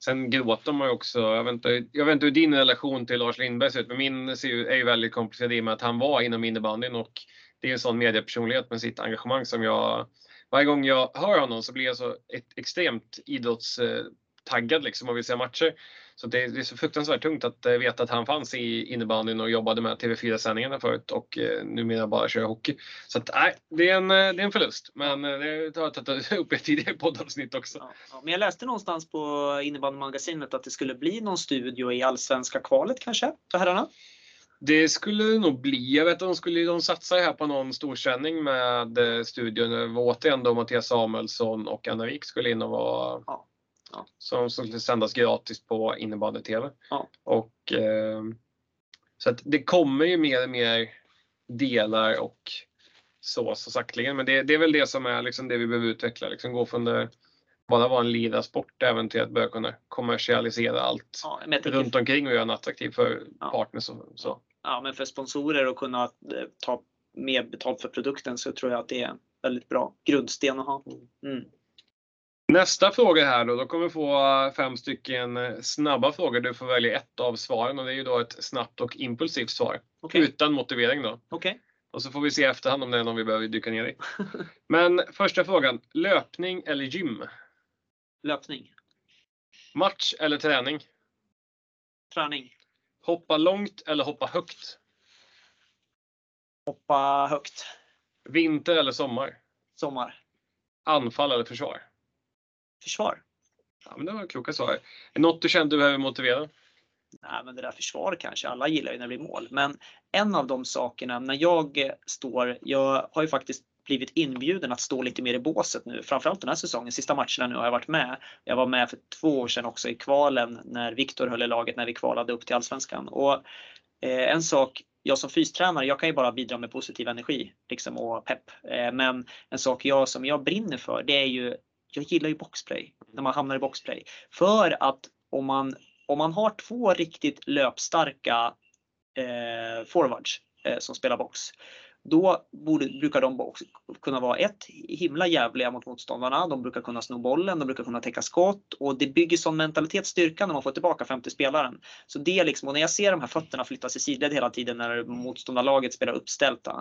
Sen gråter man ju också. Jag vet, inte, jag vet inte hur din relation till Lars Lindberg ser ut, men min är ju väldigt komplicerad i och med att han var inom innebandyn och det är en sån mediepersonlighet med sitt engagemang som jag varje gång jag hör honom så blir jag så extremt idrottstaggad liksom och vill se matcher. Så det, det, är så fruktansvärt tungt att eh, veta att han fanns i innebandyn och jobbade med TV4-sändningarna förut och eh, numera bara kör hockey. Så att, nej, det är en, eh, det är en förlust. Men det har jag tagit upp i ett tidigare poddavsnitt också. Ja, ja, men jag läste någonstans på innebandymagasinet att det skulle bli någon studio i allsvenska kvalet kanske för herrarna? Det skulle det nog bli. Jag vet att de skulle de satsa här på någon storsändning med studion. Det var återigen då Mattias Samuelsson och Anna Wik skulle in och vara ja. Ja. Som, som skulle sändas gratis på innebandy-tv. Ja. Och, eh, så att det kommer ju mer och mer delar och så, så sakteligen. Men det, det är väl det som är liksom det vi behöver utveckla. Liksom gå från det bara vara en lirasport även till att börja kunna kommersialisera allt ja, runt omkring och göra den attraktiv för ja. partners. Och, så. Ja, men för sponsorer att kunna eh, ta mer betalt för produkten så tror jag att det är en väldigt bra grundsten att ha. Mm. Nästa fråga här då, då kommer vi få fem stycken eh, snabba frågor. Du får välja ett av svaren och det är ju då ett snabbt och impulsivt svar. Okay. Utan motivering då. Okay. Och så får vi se efterhand om det är någon vi behöver dyka ner i. Men första frågan, löpning eller gym? Löpning. Match eller träning? Träning. Hoppa långt eller hoppa högt? Hoppa högt. Vinter eller sommar? Sommar. Anfall eller försvar? Försvar. Ja, men det var kloka svar. Något du kände du behöver motivera? Nej, men det där försvar kanske. Alla gillar ju när det blir mål. Men en av de sakerna när jag står, jag har ju faktiskt blivit inbjuden att stå lite mer i båset nu, framförallt den här säsongen. Sista matcherna nu har jag varit med. Jag var med för två år sedan också i kvalen när Viktor höll i laget när vi kvalade upp till Allsvenskan. Och eh, en sak jag som fystränare, jag kan ju bara bidra med positiv energi liksom, och pepp. Eh, men en sak jag som jag brinner för, det är ju jag gillar ju boxplay när man hamnar i boxplay. För att om man, om man har två riktigt löpstarka eh, forwards eh, som spelar box då borde, brukar de också kunna vara ett, himla jävliga mot motståndarna. De brukar kunna sno bollen, de brukar kunna täcka skott och det bygger sån mentalitet styrka när man får tillbaka femte spelaren. Så det är liksom, och när jag ser de här fötterna flyttas i sidled hela tiden när motståndarlaget spelar uppställt eh,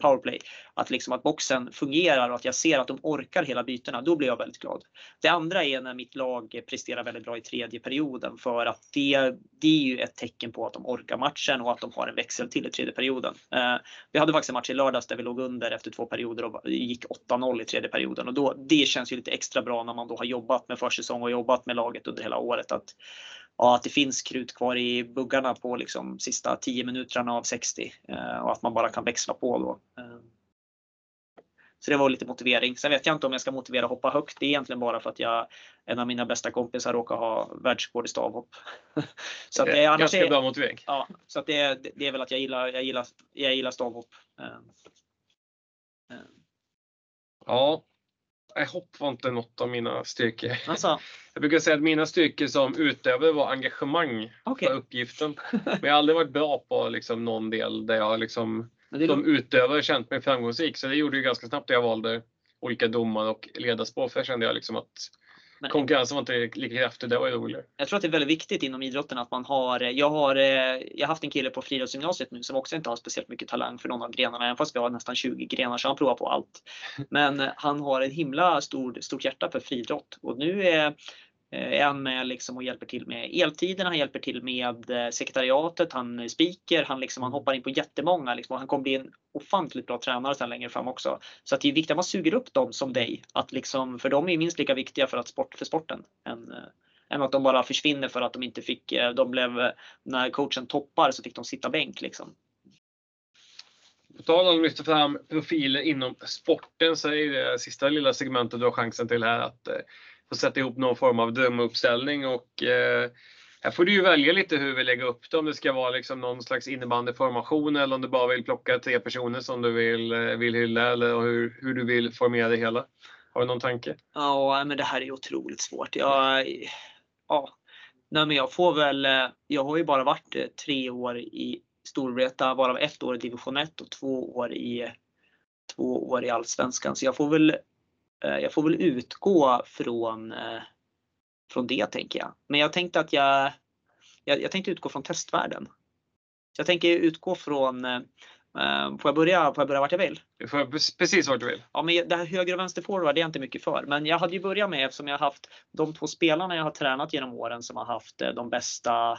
powerplay, att liksom att boxen fungerar och att jag ser att de orkar hela bytena, då blir jag väldigt glad. Det andra är när mitt lag presterar väldigt bra i tredje perioden för att det, det är ju ett tecken på att de orkar matchen och att de har en växel till i tredje perioden. Eh, vi hade faktiskt match i lördags där vi låg under efter två perioder och gick 8-0 i tredje perioden och då, det känns ju lite extra bra när man då har jobbat med försäsong och jobbat med laget under hela året. Att, ja, att det finns krut kvar i buggarna på liksom sista 10 minuterna av 60 eh, och att man bara kan växla på då. Eh, så det var lite motivering. Sen vet jag inte om jag ska motivera hoppa högt. Det är egentligen bara för att jag, en av mina bästa kompisar råkar ha världsrekord i stavhopp. så att det, är Ganska är, bra motivering. Ja, så det, är, det är väl att jag gillar, jag gillar, jag gillar stavhopp. Eh, eh. Ja, hopp var inte något av mina styrkor. Alltså. Jag brukar säga att mina styrkor som utövare var engagemang okay. för uppgiften. Men jag har aldrig varit bra på liksom någon del där jag liksom men som utövare känt mig framgångsrik. Så det gjorde ju ganska snabbt att jag valde olika domar och ledarspår. För jag kände jag liksom att Men- konkurrensen var inte lika kraftig. Det var ju roligare. Jag tror att det är väldigt viktigt inom idrotten att man har, jag har, eh, jag har haft en kille på friidrottsgymnasiet nu som också inte har speciellt mycket talang för någon av grenarna, även fast vi har nästan 20 grenar så han provar på allt. Men eh, han har en himla stor, stort hjärta för friidrott och nu är eh, är han med liksom och hjälper till med eltiderna, han hjälper till med eh, sekretariatet, han speaker, han, liksom, han hoppar in på jättemånga. Liksom, han kommer bli en ofantligt bra tränare sen längre fram också. Så att det är viktigt att man suger upp dem som dig. Att liksom, för de är minst lika viktiga för, att sport, för sporten än, eh, än att de bara försvinner för att de inte fick, eh, de blev, eh, när coachen toppar så fick de sitta bänk liksom. På tal om att lyfta fram profiler inom sporten så är det sista lilla segmentet du har chansen till här att eh, få sätta ihop någon form av drömuppställning och eh, här får du ju välja lite hur vi lägger upp det. Om det ska vara liksom någon slags innebandyformation eller om du bara vill plocka tre personer som du vill, eh, vill hylla eller hur, hur du vill formera det hela. Har du någon tanke? Ja, men det här är otroligt svårt. Jag, ja, nej, men jag får väl. Eh, jag har ju bara varit eh, tre år i Storvreta, varav ett år i division 1 och två år i två år i allsvenskan. Så jag får väl eh, Jag får väl utgå från eh, från det tänker jag. Men jag tänkte att jag. Jag, jag tänkte utgå från testvärlden. Så jag tänker utgå från. eh, Får jag börja? Får jag börja vart jag vill? Du får pre- precis vart du vill. Ja, men det här höger och vänster forward det är jag inte mycket för. Men jag hade ju börjat med eftersom jag har haft de två spelarna jag har tränat genom åren som har haft de bästa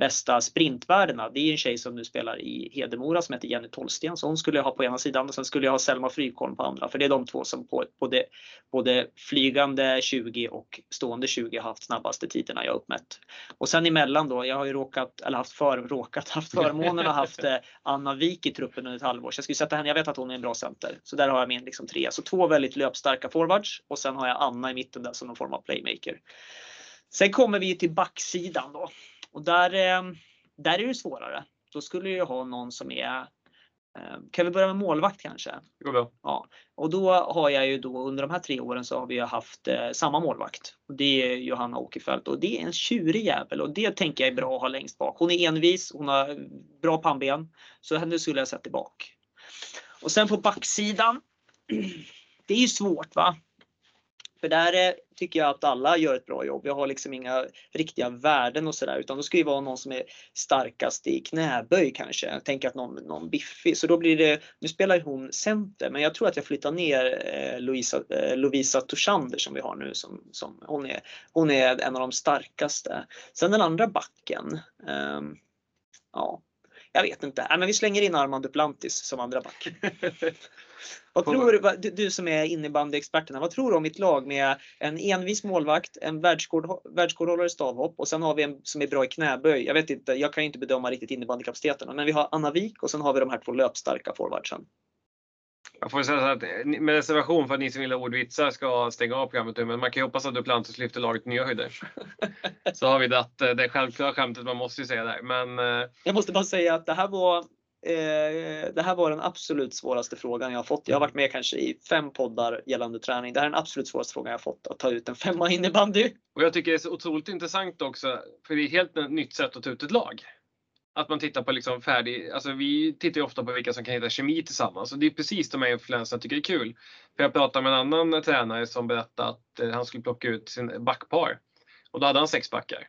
bästa sprintvärdena. Det är en tjej som nu spelar i Hedemora som heter Jenny Tollsten. Så hon skulle jag ha på ena sidan och sen skulle jag ha Selma Frykholm på andra. För det är de två som på både, både flygande 20 och stående 20 har haft snabbaste tiderna jag uppmätt. Och sen emellan då, jag har ju råkat, eller haft för, råkat, haft förmånen att haft eh, Anna Wik i truppen under ett halvår. Så jag skulle sätta henne, jag vet att hon är en bra center. Så där har jag min liksom tre. Så två väldigt löpstarka forwards och sen har jag Anna i mitten där som någon form av playmaker. Sen kommer vi till backsidan då. Och där, eh, där är det svårare. Då skulle jag ha någon som är eh, kan vi börja med målvakt kanske? Det går bra. Ja, och då har jag ju då under de här tre åren så har vi ju haft eh, samma målvakt. Och det är Johanna Åkerfeldt och det är en tjurig jävel och det tänker jag är bra att ha längst bak. Hon är envis, hon har bra pannben. Så henne skulle jag sätta bak. Och sen på backsidan. Det är ju svårt va? För där eh, tycker jag att alla gör ett bra jobb. Jag har liksom inga riktiga värden och sådär utan då ska det vara någon som är starkast i knäböj kanske. Tänk tänker att någon, någon biffig. Så då blir det, nu spelar ju hon center men jag tror att jag flyttar ner eh, Louisa, eh, Lovisa Torsander som vi har nu. Som, som, hon, är, hon är en av de starkaste. Sen den andra backen. Eh, ja, jag vet inte. Nej, men vi slänger in Armand Duplantis som andra back. Vad tror du, du, som är innebandyexperterna, vad tror du om mitt lag med en envis målvakt, en världsrekord, världsrekordhållare i stavhopp och sen har vi en som är bra i knäböj. Jag vet inte, jag kan ju inte bedöma riktigt innebandykapaciteten, men vi har Anna Wik och sen har vi de här två löpstarka forwardsen. Jag får säga så att eh, med reservation för att ni som gillar ordvitsar ska stänga av programmet nu, men man kan ju hoppas att Duplantis lyfter laget nya höjder. Så har vi dratt eh, det självklara skämtet, man måste ju säga det. Men eh, Jag måste bara säga att det här var eh, det här var den absolut svåraste frågan jag har fått. Jag har varit med kanske i fem poddar gällande träning. Det här är den absolut svåraste frågan jag har fått. Att ta ut en femma innebandy. Och jag tycker det är så otroligt intressant också, för det är ett helt nytt sätt att ta ut ett lag. Att man tittar på liksom färdig, alltså vi tittar ju ofta på vilka som kan hitta kemi tillsammans och det är precis de här influenserna jag tycker är kul. För jag pratade med en annan tränare som berättade att eh, han skulle plocka ut sin backpar och då hade han sex backar.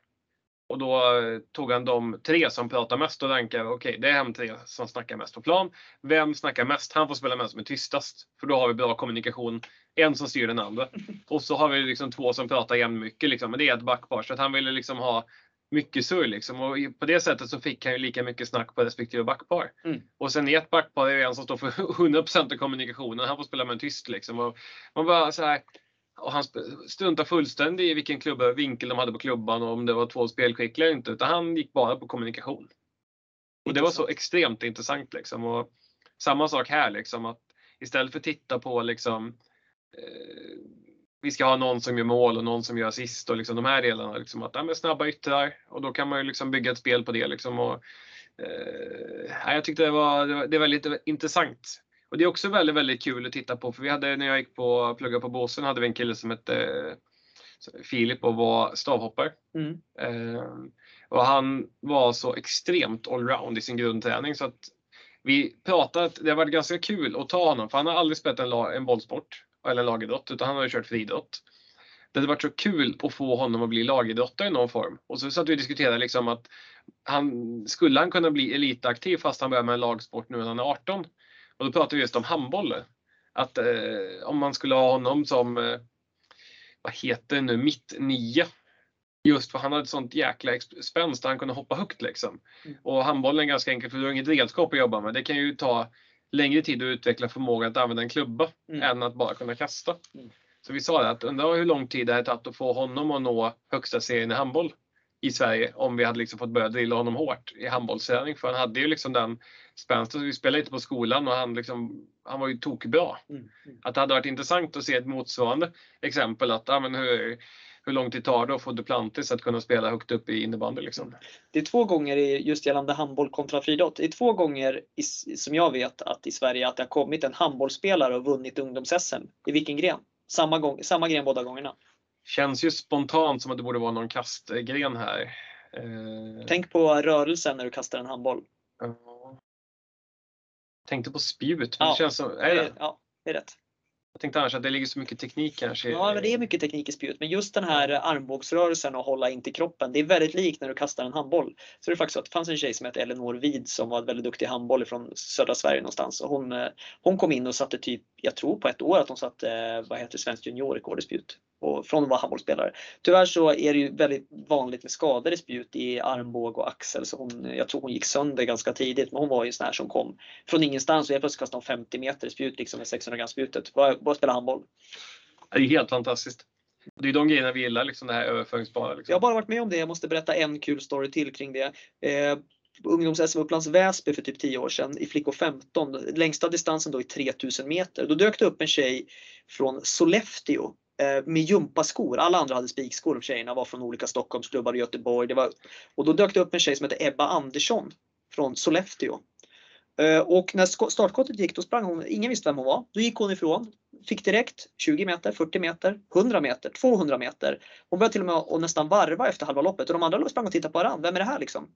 Och då eh, tog han de tre som pratar mest och rankade, okej det är hem tre som snackar mest på plan. Vem snackar mest? Han får spela med som är tystast. För då har vi bra kommunikation. En som styr den andra. Och så har vi liksom två som pratar jämnmycket liksom. Men det är ett backpar. Så att han ville liksom ha mycket surr liksom. Och på det sättet så fick han ju lika mycket snack på respektive backpar. Mm. Och sen i ett backpar är det en som står för 100% av kommunikationen. Han får spela med en tyst liksom. Och man bara så här. Och han struntade fullständigt i vilken klubba, vinkel de hade på klubban och om det var två spelskickliga eller inte. Utan han gick bara på kommunikation. Och det var så extremt intressant liksom. Och samma sak här liksom. Att istället för att titta på liksom eh, vi ska ha någon som gör mål och någon som gör assist och liksom de här delarna. Liksom att, ja, men snabba yttrar och då kan man ju liksom bygga ett spel på det. Liksom och, eh, ja, jag tyckte det var, det var, det var lite intressant. Och det är också väldigt, väldigt kul att titta på. För vi hade, när jag gick på plugga på Båsen hade vi en kille som hette eh, Filip och var stavhoppare. Mm. Eh, och han var så extremt allround i sin grundträning så att vi pratade det har varit ganska kul att ta honom för han har aldrig spelat en, en bollsport eller lagidrott utan han har ju kört friidrott. det hade varit så kul att få honom att bli lagidrottare i någon form. Och så satt vi och diskuterade liksom att han, skulle han kunna bli elitaktiv fast han börjar med en lagsport nu när han är 18? Och då pratade vi just om handboll. Att eh, om man skulle ha honom som, eh, vad heter det nu, mitt nia. Just för han hade ett sånt jäkla spänst han kunde hoppa högt liksom. Mm. Och handbollen är ganska enkel för du har inget redskap att jobba med. Det kan ju ta längre tid att utveckla förmågan att använda en klubba mm. än att bara kunna kasta. Mm. Så vi sa att undrar hur lång tid det hade tagit att få honom att nå högsta serien i handboll i Sverige om vi hade liksom fått börja drilla honom hårt i handbollsträning. För han hade ju liksom den spänsten. Vi spelade lite på skolan och han, liksom, han var ju tokbra. Mm. Mm. Att det hade varit intressant att se ett motsvarande exempel. Att, ja, men hur, hur lång tid tar det att få Duplantis att kunna spela högt upp i innebandy? Liksom? Det är två gånger just gällande handboll kontra friidrott. Det är två gånger i, som jag vet att i Sverige att det har kommit en handbollsspelare och vunnit ungdoms-SM. I vilken gren? Samma, gång, samma gren båda gångerna. Känns ju spontant som att det borde vara någon kastgren här. Eh... Tänk på rörelsen när du kastar en handboll. Ja. Tänkte på spjut, men ja. det känns som... Är det? Ja, det är rätt. Jag tänkte annars att det ligger så mycket teknik kanske. Ja, men det är mycket teknik i spjut. Men just den här armbågsrörelsen och hålla in till kroppen. Det är väldigt likt när du kastar en handboll. Så det är faktiskt så att det fanns en tjej som hette Elinor Wid som var väldigt duktig i handboll från södra Sverige någonstans. Och hon, eh, hon kom in och satte typ, jag tror på ett år att hon satte, eh, vad heter svenskt juniorrekord i spjut och från att vara handbollsspelare. Tyvärr så är det ju väldigt vanligt med skador i spjut i armbåge och axel så hon, jag tror hon gick sönder ganska tidigt men hon var ju en sån här som kom från ingenstans och helt plötsligt kastade hon 50 meter i spjut liksom med 600 gram spjutet. Bara, bara spela handboll. Det är helt fantastiskt. Det är de grejerna vi gillar, liksom det här överföringsbara. Liksom. Jag har bara varit med om det. Jag måste berätta en kul story till kring det. Eh, ungdoms-SM Upplands Väsby för typ 10 år sedan i flickor 15. Längsta distansen då i 3000 meter. Då dök det upp en tjej från Sollefteå Eh, med gympaskor. Alla andra hade spikskor. Tjejerna var från olika Stockholmsklubbar i Göteborg. Det var, och då dök det upp en tjej som hette Ebba Andersson från Sollefteå. Eh, och när startskottet gick då sprang hon, ingen visste vem hon var. Då gick hon ifrån. Fick direkt 20 meter, 40 meter, 100 meter, 200 meter. Hon började till och med att nästan varva efter halva loppet och de andra sprang och tittade på varandra. Vem är det här liksom?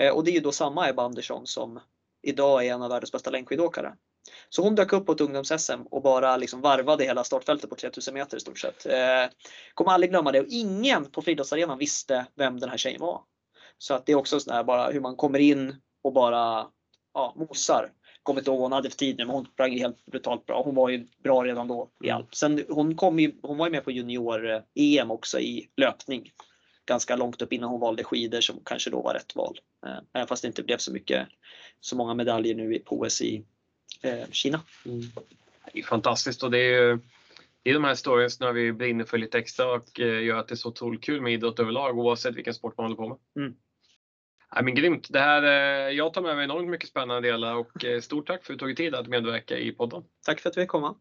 Eh, och det är ju då samma Ebba Andersson som idag är en av världens bästa längdskidåkare. Så hon dök upp på ett ungdoms-SM och bara liksom varvade hela startfältet på 3000 meter i stort sett. Eh, kommer aldrig glömma det och ingen på friidrottsarenan visste vem den här tjejen var. Så att det är också sådär bara hur man kommer in och bara ja, mosar. Kommer inte ihåg vad hon hade för tid nu men hon sprang helt brutalt bra. Hon var ju bra redan då i mm. allt. Sen hon, kom ju, hon var ju med på junior-EM också i löpning. Ganska långt upp innan hon valde skidor som kanske då var rätt val. Eh, även fast det inte blev så mycket, så många medaljer nu på OS i Kina. Mm. Det är fantastiskt och det är ju det är de här stories när vi brinner för lite extra och eh, gör att det är så otroligt kul med idrott överlag oavsett vilken sport man håller på med. Mm. Ja, men grymt! Det här, eh, jag tar med mig enormt mycket spännande delar och eh, stort tack för att du tog tid att medverka i podden. Tack för att vi fick komma.